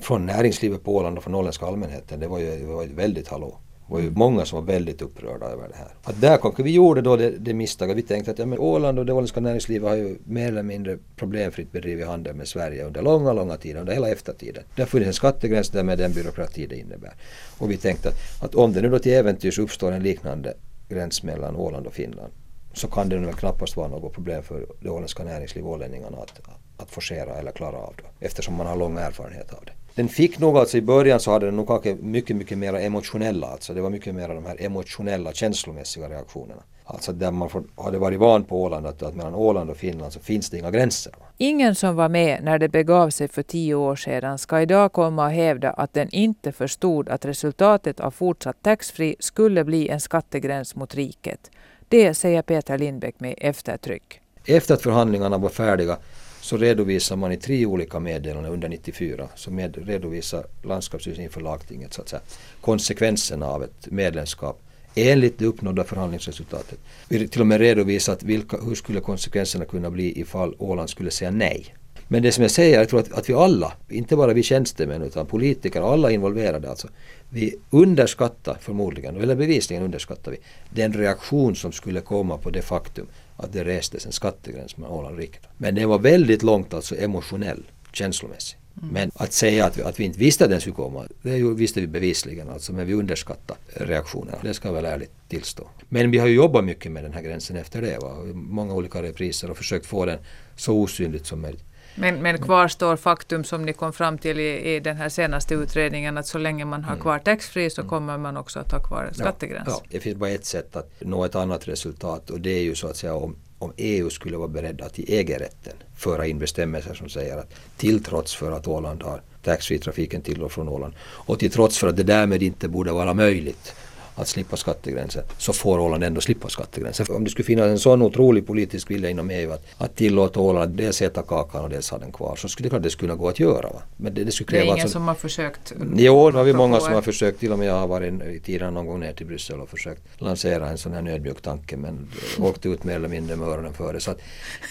Från näringslivet på Åland och från åländska allmänheten, det var ju, det var ju väldigt hallå. Det var ju många som var väldigt upprörda över det här. Att där kanske vi gjorde då det, det misstaget. Vi tänkte att ja, men Åland och det åländska näringslivet har ju mer eller mindre problemfritt bedrivit handel med Sverige under långa, långa tider, under hela eftertiden. Där funnits en skattegräns där med den byråkrati det innebär. Och vi tänkte att, att om det nu då till äventyrs uppstår en liknande gräns mellan Åland och Finland så kan det väl knappast vara något problem för det åländska näringslivet, ålänningarna, att, att forcera eller klara av det. Eftersom man har lång erfarenhet av det. Den fick nog alltså i början så hade den nog kanske mycket, mycket mer emotionella, alltså det var mycket mer de här emotionella, känslomässiga reaktionerna. Alltså där man får, hade varit van på Åland att, att mellan Åland och Finland så finns det inga gränser. Ingen som var med när det begav sig för tio år sedan ska idag komma och hävda att den inte förstod att resultatet av fortsatt taxfree skulle bli en skattegräns mot riket. Det säger Peter Lindbäck med eftertryck. Efter att förhandlingarna var färdiga så redovisar man i tre olika meddelanden under 94 så med, redovisar landskapsstyrelsen inför lagtinget så att säga, konsekvenserna av ett medlemskap enligt det uppnådda förhandlingsresultatet. Vi till och med redovisat vilka, hur skulle konsekvenserna kunna bli ifall Åland skulle säga nej. Men det som jag säger, jag tror att, att vi alla, inte bara vi tjänstemän utan politiker, alla involverade alltså, vi underskattar förmodligen, eller bevisligen underskattar vi, den reaktion som skulle komma på det faktum att det restes en skattegräns mellan Åland och riket. Men det var väldigt långt alltså emotionell, känslomässig. Men att säga att vi, att vi inte visste att den skulle komma, det visste vi bevisligen alltså, men vi underskattade reaktionerna. Det ska jag väl ärligt tillstå. Men vi har ju jobbat mycket med den här gränsen efter det. Va? Många olika repriser och försökt få den så osynligt som möjligt. Men, men kvar står faktum som ni kom fram till i, i den här senaste utredningen att så länge man har kvar taxfree så kommer man också att ha kvar en skattegräns. Ja, det finns bara ett sätt att nå ett annat resultat och det är ju så att säga om, om EU skulle vara beredda att i EG-rätten föra in bestämmelser som säger att till trots för att Åland har taxfree-trafiken till och från Åland och till trots för att det därmed inte borde vara möjligt att slippa skattegränsen så får Åland ändå slippa skattegränsen. Om det skulle finnas en sån otrolig politisk vilja inom EU att, att tillåta Åland att dels äta kakan och dels ha den kvar så skulle det klart det skulle gå att göra. Va? Men det, det, skulle kräva det är ingen alltså, som har försökt? Jo, det har vi många som har försökt. Till och med jag har varit i tiden någon gång ner till Bryssel och försökt lansera en sån här nödmjuk tanke men åkte ut mer eller mindre med öronen före. Så att,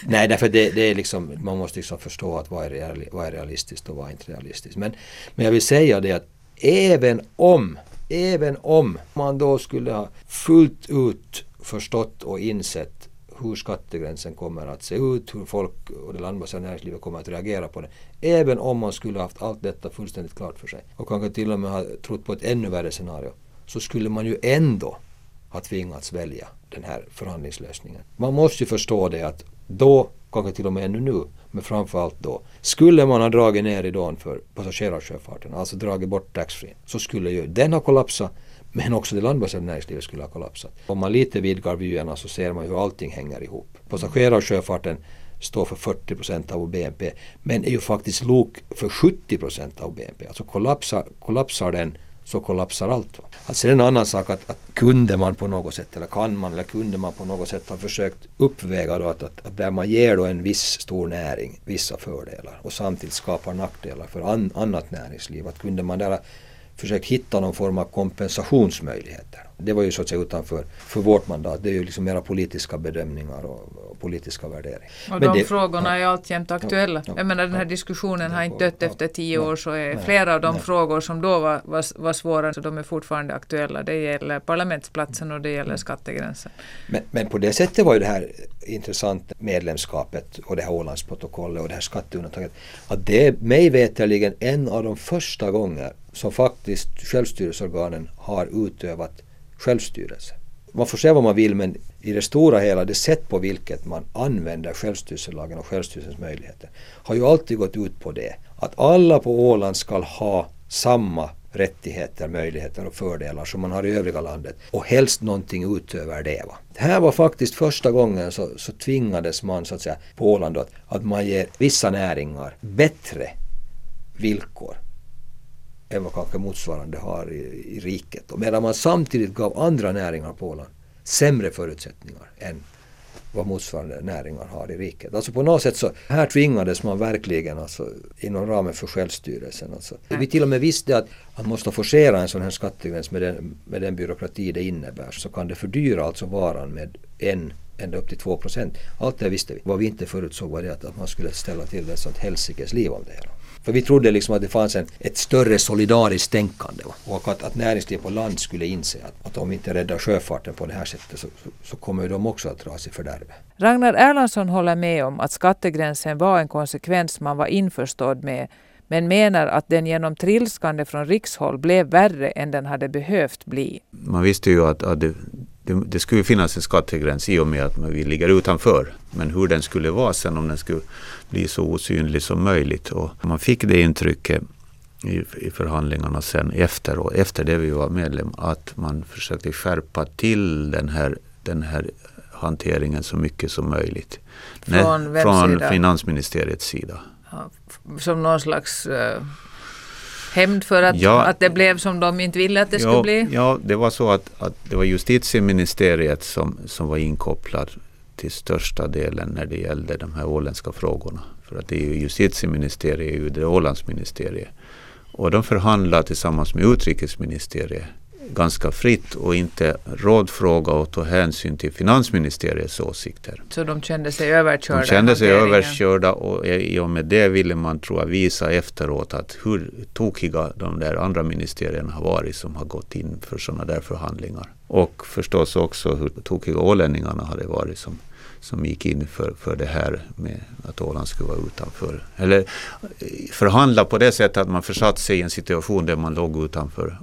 nej, därför det, det är liksom, man måste liksom förstå att vad är, vad är realistiskt och vad är inte realistiskt. Men, men jag vill säga det att även om Även om man då skulle ha fullt ut förstått och insett hur skattegränsen kommer att se ut, hur folk och det landbaserade näringslivet kommer att reagera på det. Även om man skulle haft allt detta fullständigt klart för sig och kanske till och med ha trott på ett ännu värre scenario så skulle man ju ändå ha tvingats välja den här förhandlingslösningen. Man måste ju förstå det att då, kanske till och med ännu nu, men framförallt då, skulle man ha dragit ner ridån för passagerarsjöfarten, alltså dragit bort taxfree, så skulle ju den ha kollapsat men också det landbaserade näringslivet skulle ha kollapsat. Om man lite vidgar vyerna så ser man hur allting hänger ihop. Passagerarsjöfarten står för 40 procent av vår BNP men är ju faktiskt lok för 70 procent av BNP. Alltså kollapsar, kollapsar den så kollapsar allt. Alltså det är en annan sak att, att kunde man på något sätt eller kan man eller kunde man på något sätt ha försökt uppväga då att, att, att där man ger då en viss stor näring vissa fördelar och samtidigt skapar nackdelar för an, annat näringsliv. Att kunde man där försökt hitta någon form av kompensationsmöjligheter. Det var ju så att säga utanför för vårt mandat. Det är ju liksom mera politiska bedömningar och, och politiska värderingar. Och Men de det, frågorna ja, är alltjämt aktuella. Ja, jag menar den här diskussionen har inte dött efter tio år så är flera av de frågor som då var, var, var svåra så de är fortfarande aktuella. Det gäller parlamentsplatsen och det gäller skattegränsen. Men, men på det sättet var ju det här intressant medlemskapet och det här Ålandsprotokollet och det här skatteundantaget. Att det är mig veterligen en av de första gånger som faktiskt självstyrelseorganen har utövat självstyrelse. Man får säga vad man vill men i det stora hela, det sätt på vilket man använder självstyrelselagen och självstyrelsens möjligheter har ju alltid gått ut på det. Att alla på Åland ska ha samma rättigheter, möjligheter och fördelar som man har i övriga landet och helst någonting utöver det. Va? Det här var faktiskt första gången så, så tvingades man så att säga på Åland att, att man ger vissa näringar bättre villkor än vad kanske motsvarande har i, i riket. Och medan man samtidigt gav andra näringar på Åland sämre förutsättningar än vad motsvarande näringar har i riket. Alltså på något sätt så här tvingades man verkligen alltså, inom ramen för självstyrelsen. Alltså. Vi till och med visste att man måste forcera en sån här skattegräns med den, med den byråkrati det innebär så kan det fördyra alltså varan med en ända upp till 2 procent. Allt det visste vi. Vad vi inte förutsåg var det att man skulle ställa till ett sånt helsikes liv om det hela. För vi trodde liksom att det fanns en, ett större solidariskt tänkande och att, att näringslivet på land skulle inse att, att om vi inte räddar sjöfarten på det här sättet så, så, så kommer de också att dras i fördärvet. Ragnar Erlandsson håller med om att skattegränsen var en konsekvens man var införstådd med men menar att den genom trilskande från rikshåll blev värre än den hade behövt bli. Man visste ju att, att det, det, det skulle finnas en skattegräns i och med att vi ligger utanför. Men hur den skulle vara sen, om den skulle bli så osynlig som möjligt. Och man fick det intrycket i, i förhandlingarna sen efter, efter det vi var medlem att man försökte skärpa till den här, den här hanteringen så mycket som möjligt. Från, Nej, från finansministeriets sida. Ja, som någon slags uh hämnd för att, ja, att det blev som de inte ville att det ja, skulle bli? Ja, det var så att, att det var justitieministeriet som, som var inkopplad till största delen när det gällde de här åländska frågorna. För att det är ju justitieministeriet, är ju det Ålandsministeriet. Och de förhandlar tillsammans med utrikesministeriet ganska fritt och inte rådfråga och ta hänsyn till finansministeriets åsikter. Så de kände sig överkörda? De kände sig överkörda och i och med det ville man tror jag visa efteråt att hur tokiga de där andra ministerierna har varit som har gått in för sådana där förhandlingar. Och förstås också hur tokiga ålänningarna hade varit som som gick in för, för det här med att Åland skulle vara utanför. Eller förhandla på det sättet att man försatt sig i en situation där man låg utanför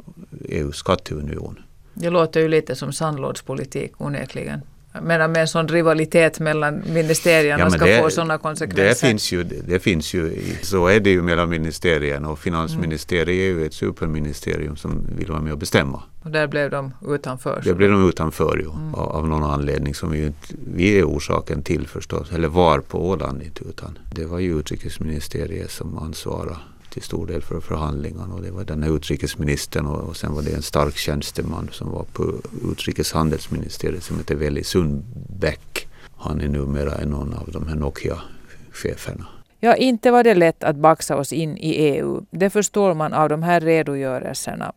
EUs skatteunion. Det låter ju lite som sandlådspolitik onekligen. Medan med en sån rivalitet mellan ministerierna ja, ska det, få sådana konsekvenser. Det finns, ju, det finns ju, så är det ju mellan ministerierna och finansministeriet mm. är ju ett superministerium som vill vara med och bestämma. Och där blev de utanför? Där blev de utanför ju, mm. av, av någon anledning som vi, vi är orsaken till förstås, eller var på Åland inte utan det var ju utrikesministeriet som ansvarade till stor del för förhandlingarna. Och det var den här utrikesministern och, och sen var det en stark tjänsteman som var på utrikeshandelsministeriet som heter Veli Sundbäck. Han är numera en av de här Nokia-cheferna. Ja, inte var det lätt att baxa oss in i EU. Det förstår man av de här redogörelserna.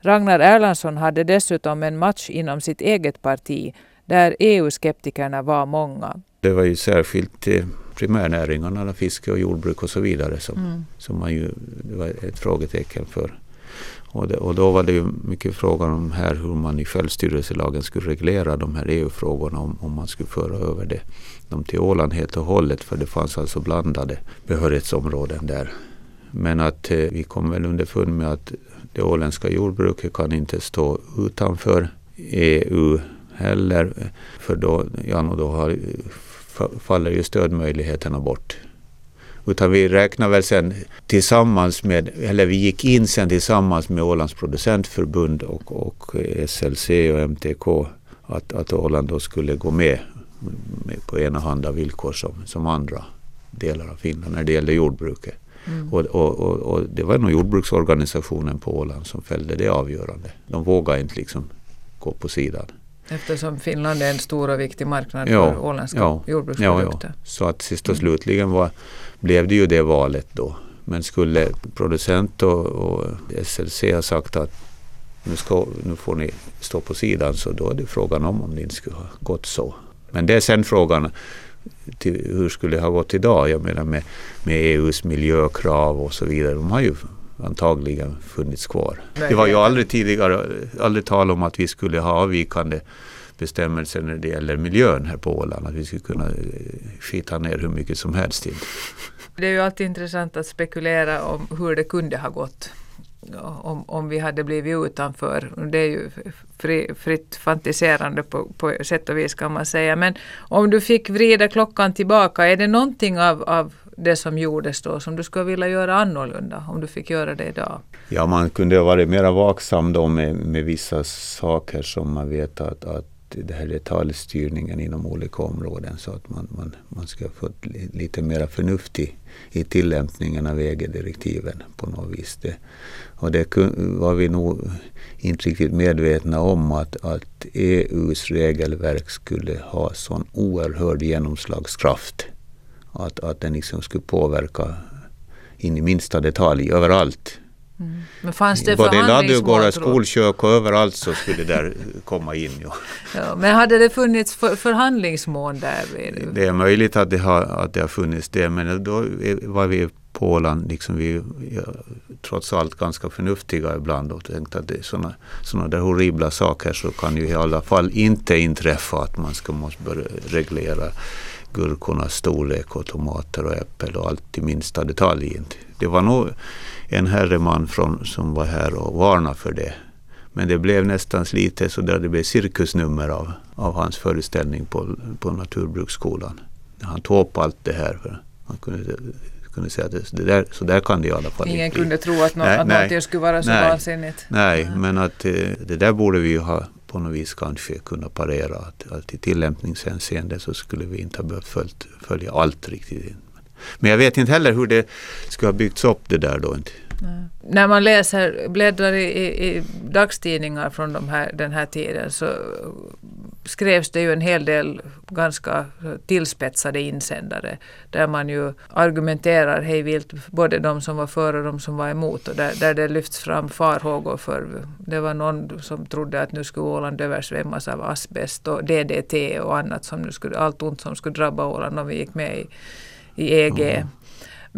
Ragnar Erlandsson hade dessutom en match inom sitt eget parti där EU-skeptikerna var många. Det var ju särskilt eh, primärnäringarna, fiske och jordbruk och så vidare som, mm. som man ju, det var ett frågetecken för. Och, det, och då var det ju mycket frågan om här hur man i självstyrelselagen skulle reglera de här EU-frågorna om, om man skulle föra över det, dem till Åland helt och hållet för det fanns alltså blandade behörighetsområden där. Men att eh, vi kom väl underfund med att det åländska jordbruket kan inte stå utanför EU heller. För då, ja, då har, faller ju stödmöjligheterna bort. Utan vi räknar väl sen tillsammans med, eller vi gick in sen tillsammans med Ålands producentförbund och, och SLC och MTK att, att Åland då skulle gå med, med på enahanda villkor som, som andra delar av Finland när det gäller jordbruket. Mm. Och, och, och, och, det var nog jordbruksorganisationen på Åland som fällde det avgörande. De vågade inte liksom gå på sidan. Eftersom Finland är en stor och viktig marknad ja, för åländska ja, jordbruksprodukter. Ja. Så att sist och slutligen var, blev det ju det valet då. Men skulle producent och, och SLC ha sagt att nu, ska, nu får ni stå på sidan så då är det frågan om om det inte skulle ha gått så. Men det är sen frågan till, hur skulle det ha gått idag? Jag menar med, med EUs miljökrav och så vidare. De har ju antagligen funnits kvar. Det var ju aldrig tidigare, aldrig tal om att vi skulle ha avvikande bestämmelser när det gäller miljön här på Åland. Att vi skulle kunna eh, skita ner hur mycket som helst. Det är ju alltid intressant att spekulera om hur det kunde ha gått. Om, om vi hade blivit utanför. Det är ju fri, fritt fantiserande på, på sätt och vis kan man säga. Men om du fick vrida klockan tillbaka, är det någonting av, av det som gjordes då som du skulle vilja göra annorlunda om du fick göra det idag? Ja, man kunde ha varit mer vaksam då med, med vissa saker som man vet att, att det här detaljstyrningen inom olika områden så att man, man, man ska få lite mer förnuft i, i tillämpningen av EG-direktiven på något vis. Det, och det var vi nog inte riktigt medvetna om att, att EUs regelverk skulle ha sån oerhörd genomslagskraft att, att den liksom skulle påverka in i minsta detalj överallt. Mm. Men fanns det Både ladugårdar, skolkök och överallt så skulle det där komma in. Ja. ja. men hade det funnits för, förhandlingsmål där? Det är möjligt att det har, att det har funnits det men då var vi på Åland, liksom vi ja, trots allt ganska förnuftiga ibland och tänkte att sådana, sådana där horribla saker så kan ju i alla fall inte inträffa att man ska måste börja reglera gurkornas storlek och tomater och äppel och allt i minsta detalj. Det var nog en herreman från, som var här och varnade för det. Men det blev nästan lite så där det blev cirkusnummer av, av hans föreställning på, på Naturbruksskolan. Han tog upp allt det här. För han kunde, kunde säga att det, där, så där kan det i alla fall Ingen kunde tro att, no, nej, att något skulle vara så nej, vansinnigt. Nej, men att eh, det där borde vi ju ha på något vis kanske kunna parera att, att i tillämpningshänseende så skulle vi inte ha behövt följt, följa allt riktigt. Men jag vet inte heller hur det skulle ha byggts upp det där då. Inte. När man läser, bläddrar i, i, i dagstidningar från de här, den här tiden så skrevs det ju en hel del ganska tillspetsade insändare där man ju argumenterar hej vilt, både de som var för och de som var emot och där, där det lyfts fram farhågor för det var någon som trodde att nu skulle Åland översvämmas av asbest och DDT och annat som nu skulle, allt ont som skulle drabba Åland om vi gick med i, i EG. Mm.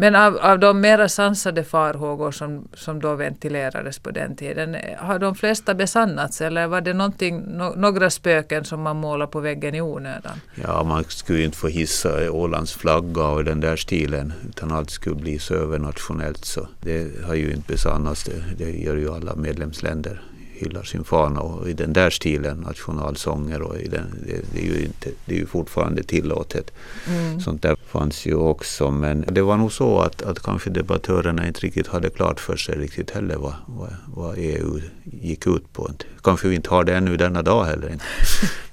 Men av, av de mera sansade farhågor som, som då ventilerades på den tiden, har de flesta besannats eller var det no, några spöken som man målar på väggen i onödan? Ja, man skulle inte få hissa Ålands flagga och den där stilen utan allt skulle bli så övernationellt så det har ju inte besannats. Det, det gör ju alla medlemsländer hyllar sin fana och i den där stilen, nationalsånger och i den, det, det, är ju inte, det är ju fortfarande tillåtet. Mm. Sånt där fanns ju också. Men det var nog så att, att kanske debattörerna inte riktigt hade klart för sig riktigt heller vad, vad, vad EU gick ut på. Kanske vi inte har det ännu denna dag heller.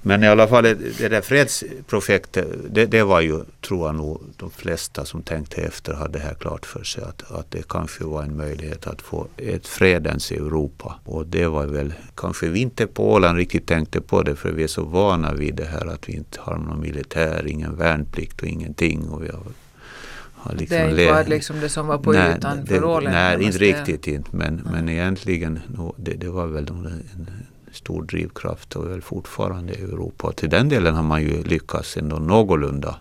Men i alla fall det där fredsprojektet, det, det var ju, tror jag nog, de flesta som tänkte efter hade det här klart för sig. Att, att det kanske var en möjlighet att få ett fredens Europa. Och det var väl, kanske vi inte på Åland riktigt tänkte på det för vi är så vana vid det här att vi inte har någon militär, ingen värnplikt och ingenting. Och vi har, har liksom det var liksom det som var på nej, ytan för Åland? Nej, inte riktigt inte. Men, men egentligen, det, det var väl en, stor drivkraft och väl fortfarande i Europa. Och till den delen har man ju lyckats ändå någorlunda.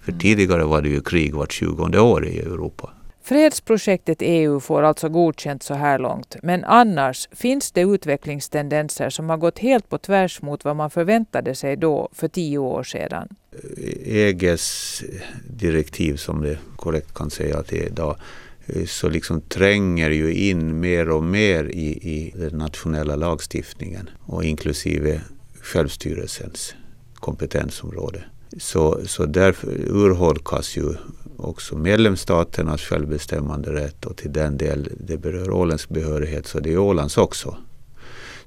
För mm. tidigare var det ju krig vart tjugonde år i Europa. Fredsprojektet EU får alltså godkänt så här långt, men annars finns det utvecklingstendenser som har gått helt på tvärs mot vad man förväntade sig då för tio år sedan. EGs direktiv, som det korrekt kan säga att det är idag, Eh, så liksom tränger ju in mer och mer i, i den nationella lagstiftningen och inklusive självstyrelsens kompetensområde. Så, så därför urholkas ju också medlemsstaternas självbestämmande rätt och till den del det berör Ålands behörighet så det är Ålands också.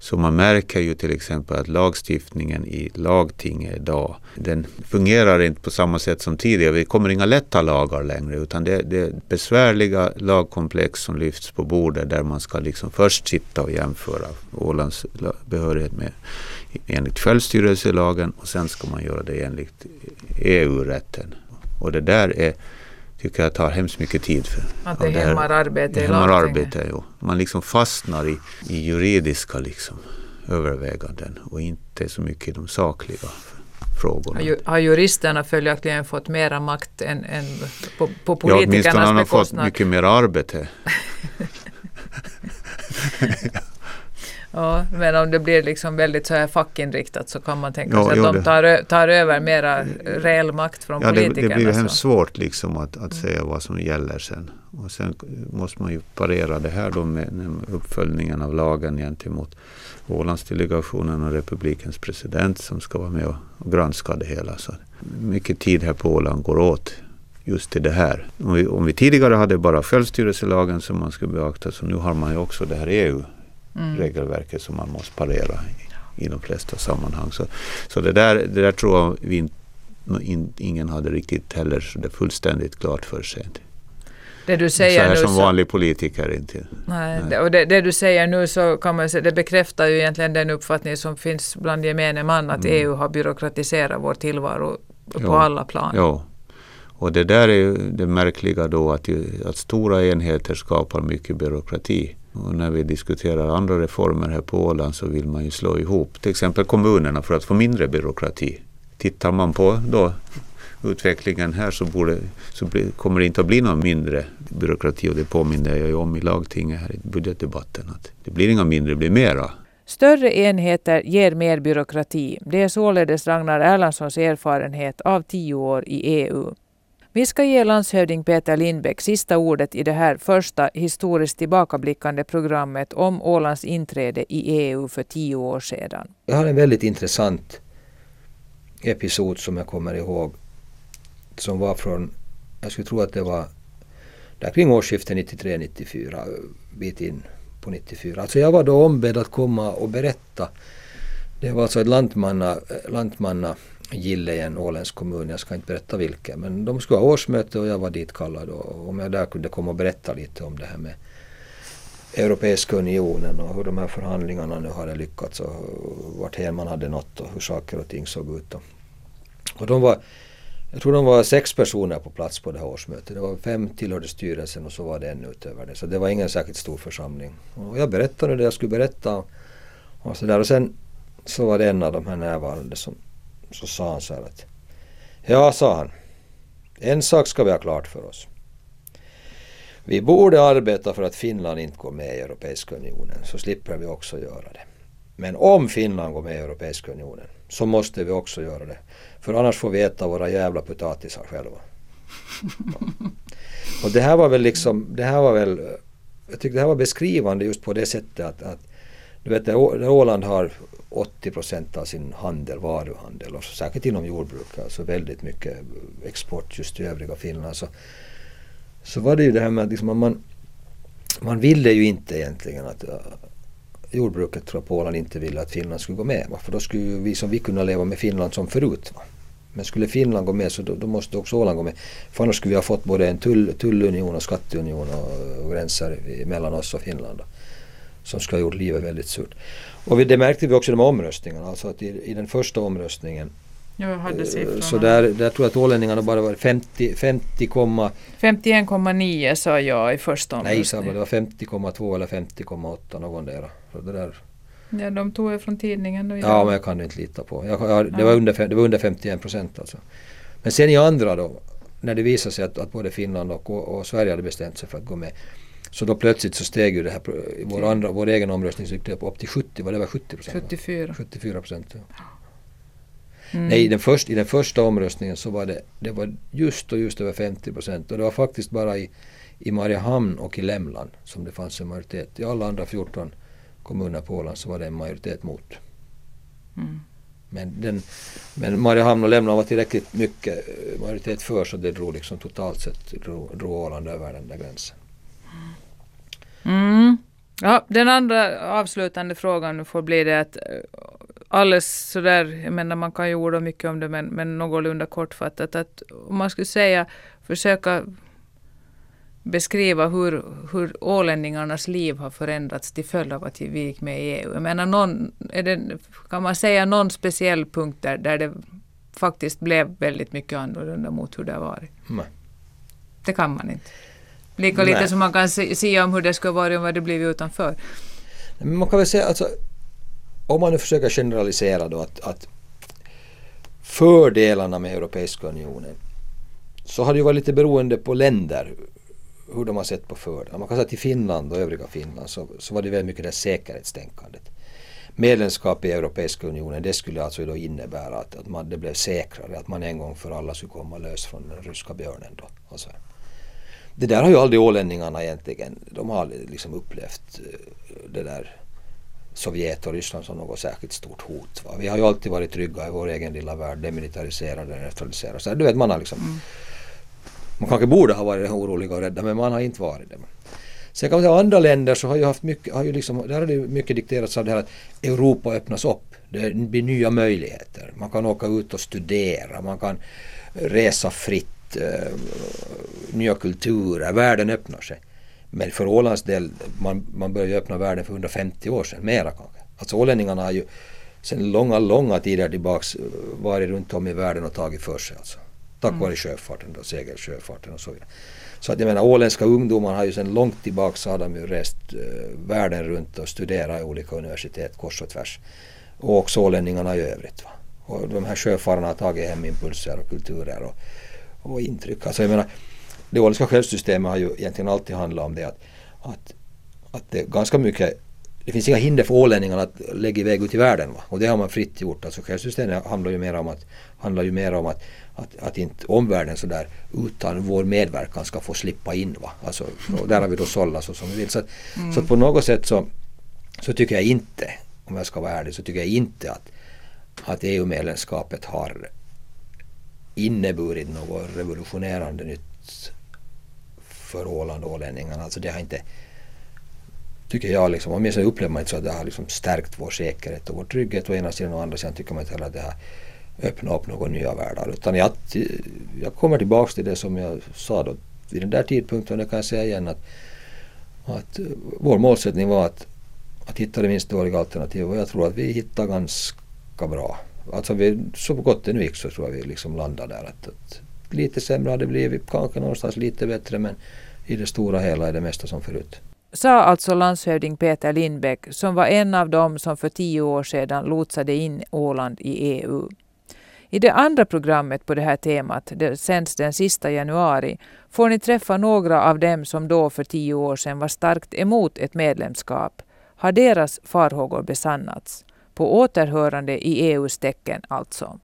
Så man märker ju till exempel att lagstiftningen i lagtinget idag, den fungerar inte på samma sätt som tidigare. Det kommer inga lätta lagar längre utan det, det är besvärliga lagkomplex som lyfts på bordet där man ska liksom först sitta och jämföra Ålands behörighet med enligt självstyrelselagen och sen ska man göra det enligt EU-rätten. Och det där är tycker jag tar hemskt mycket tid. För. Att det, det hämmar arbete hämmar arbete, jo. Man liksom fastnar i, i juridiska liksom, överväganden och inte så mycket i de sakliga frågorna. Har juristerna följaktligen fått mera makt än, än på, på politikernas bekostnad? Ja, åtminstone har de fått mycket mer arbete. Ja, men om det blir liksom väldigt så här fackinriktat så kan man tänka sig ja, att de tar, tar över mera reell makt från ja, politikerna. Det, det blir hemskt svårt liksom att, att säga vad som gäller sen. Och sen måste man ju parera det här då med uppföljningen av lagen gentemot Ålandsdelegationen och republikens president som ska vara med och, och granska det hela. Så mycket tid här på Åland går åt just till det här. Om vi, om vi tidigare hade bara självstyrelselagen som man skulle beakta så nu har man ju också det här EU mm. regelverket som man måste parera i, i de flesta sammanhang. Så, så det, där, det där tror jag vi in, ingen hade riktigt heller så det fullständigt klart för sig. Det du säger så här nu som så, vanlig politiker inte. Nej, nej. och det, det, du säger nu så kan man säga, det bekräftar ju egentligen den uppfattning som finns bland gemene man att mm. EU har byråkratiserat vår tillvaro på jo, alla plan. Ja. Och det där är ju det märkliga då att, att stora enheter skapar mycket byråkrati. Och när vi diskuterar andra reformer här på Åland så vill man ju slå ihop till exempel kommunerna för att få mindre byråkrati. Tittar man på då utvecklingen här så, borde, så bli, kommer det inte att bli någon mindre byråkrati och det påminner jag ju om i lagtinget här i budgetdebatten att det blir inga mindre, det blir mera. Större enheter ger mer byråkrati. Det är således Ragnar Erlandssons erfarenhet av tio år i EU. Vi ska ge landshövding Peter Lindbäck sista ordet i det här första historiskt tillbakablickande programmet om Ålands inträde i EU för tio år sedan. Jag har en väldigt intressant episod som jag kommer ihåg. Som var från, jag skulle tro att det var där kring årsskiftet 93-94, bit in på 94. Alltså jag var då ombedd att komma och berätta. Det var alltså ett lantmanna, lantmanna gille i en åländsk kommun, jag ska inte berätta vilken, men de skulle ha årsmöte och jag var dit kallad och om jag där kunde komma och berätta lite om det här med Europeiska unionen och hur de här förhandlingarna nu hade lyckats och vart hen man hade nått och hur saker och ting såg ut. Och de var, jag tror de var sex personer på plats på det här årsmötet. Det var fem tillhörde styrelsen och så var det en utöver det. Så det var ingen särskilt stor församling. Och jag berättade det jag skulle berätta. Och, så där. och sen så var det en av de här närvarande som så sa han så här att Ja, sa han. En sak ska vi ha klart för oss. Vi borde arbeta för att Finland inte går med i Europeiska unionen så slipper vi också göra det. Men om Finland går med i Europeiska unionen så måste vi också göra det. För annars får vi äta våra jävla potatisar själva. Och det här var väl liksom, det här var väl, jag tycker det här var beskrivande just på det sättet att, att du vet, där Åland har 80 procent av sin handel, varuhandel och särskilt inom jordbruk, alltså väldigt mycket export just till övriga Finland. Så, så var det ju det här med att liksom man, man ville ju inte egentligen att äh, jordbruket tror jag på Åland inte ville att Finland skulle gå med. Va? För då skulle ju vi som vi kunna leva med Finland som förut. Va? Men skulle Finland gå med så då, då, måste också Åland gå med. För annars skulle vi ha fått både en tull, tullunion och skatteunion och, och gränser mellan oss och Finland. Då, som skulle ha gjort livet väldigt surt. Och vi, det märkte vi också i de omröstningarna. Alltså att i, i den första omröstningen siffrorna. Så där, där tror jag att ålänningarna bara var 50, 50, 51,9 sa jag i första omröstningen. Nej, det var 50,2 eller 50,8 någon där. Så det där. Ja, de tog jag från tidningen. Då ja, men jag kan inte lita på. Jag, jag, det, var under, det var under 51 procent alltså. Men sen i andra då, när det visade sig att, att både Finland och, och, och, Sverige hade bestämt sig för att gå med. Så då plötsligt så steg ju det här, vår, andra, vår egen omröstning så gick det upp till 70, var det var 70 procent? 74. 74 procent. Ja. Mm. Nej, i den, först, i den första omröstningen så var det, det var just och just över 50 procent och det var faktiskt bara i, i Mariehamn och i Lämland som det fanns en majoritet. I alla andra 14 kommuner på Åland så var det en majoritet mot. Mm. Men, den, men Mariehamn och Lämland var tillräckligt mycket eh, majoritet för så det drog liksom totalt sett drog, drog Åland över den där gränsen. Mm. Ja, den andra avslutande frågan får bli det att eh, alldeles sådär, jag menar man kan ju orda mycket om det men, men någorlunda kortfattat att om man skulle säga försöka beskriva hur, hur ålänningarnas liv har förändrats till följd av att vi gick med i EU. Jag menar, någon, det, kan man säga någon speciell punkt där, där det faktiskt blev väldigt mycket annorlunda mot hur det har varit? Nej. Det kan man inte. Lika lite som man kan säga om hur det skulle varit om vi hade blivit utanför. Men man kan väl säga alltså, om man nu försöker generalisera då att, att fördelarna med Europeiska unionen så har det ju varit lite beroende på länder hur de har sett på fördelar. Man kan säga att i Finland och övriga Finland så, så var det väldigt mycket det säkerhetstänkandet. Medlemskap i Europeiska unionen det skulle alltså då innebära att, att man, det blev säkrare, att man en gång för alla skulle komma lös från den ryska björnen. Då. Alltså, det där har ju aldrig ålänningarna egentligen, de har aldrig liksom upplevt eh, det där Sovjet och Ryssland som något särskilt stort hot. Va? Vi har ju alltid varit trygga i vår egen lilla värld, demilitariserade, neutraliserade. du vet, man har liksom mm man kanske borde ha varit oroliga och rädda men man har inte varit det. Sen kan man säga andra länder så har ju haft mycket, har ju liksom, där har det mycket dikterats av det här att Europa öppnas upp. Det blir nya möjligheter. Man kan åka ut och studera, man kan resa fritt, eh, nya kulturer, världen öppnar sig. Men för Ålands del, man, man började öppna världen för 150 år sedan, mera kanske. Alltså ålänningarna har ju sedan långa, långa tider tillbaks varit runt om i världen och tagit för sig. Alltså. Tack vare sjöfarten då, segelsjöfarten och så vidare. Så att jag menar åländska ungdomar har ju sedan långt tillbaka så har de ju rest uh, världen runt och studerat i olika universitet kors och tvärs. Och också ålänningarna i övrigt. Va? Och de här sjöfararna har tagit hem impulser och kulturer och, och intryck. Alltså jag menar, det åländska självsystemet har ju egentligen alltid handlat om det att, att, att det ganska mycket det finns inga hinder för ålänningarna att lägga iväg ut i världen. Va? Och det har man fritt gjort. Alltså självsystemet handlar ju mer om att, handlar ju mer om att att, att inte omvärlden sådär utan vår medverkan ska få slippa in. Va? Alltså, där har vi då sållat så som vi vill. Så, mm. så på något sätt så, så tycker jag inte, om jag ska vara ärlig, så tycker jag inte att, att EU-medlemskapet har inneburit något revolutionerande nytt för Åland och ålänningarna. Alltså det har inte, tycker jag, liksom, åtminstone upplever man inte så att det har liksom stärkt vår säkerhet och vår trygghet å ena sidan och å andra sidan tycker man inte heller att det har öppnat upp några nya världar. Utan jag, jag kommer tillbaks till det som jag sa då vid den där tidpunkten. Det kan jag säga igen att, att eh, vår målsättning var att, att hitta det minst dåliga alternativet och jag tror att vi hittade ganska bra. Alltså vi, så gott det nu gick så tror jag vi liksom landade där. Att, att lite sämre hade det blivit, kanske någonstans lite bättre men i det stora hela är det mesta som förut. Sa alltså landshövding Peter Lindbäck som var en av dem som för tio år sedan lotsade in Åland i EU. I det andra programmet på det här temat, det sänds den sista januari, får ni träffa några av dem som då för tio år sedan var starkt emot ett medlemskap. Har deras farhågor besannats? På återhörande i EUs tecken alltså.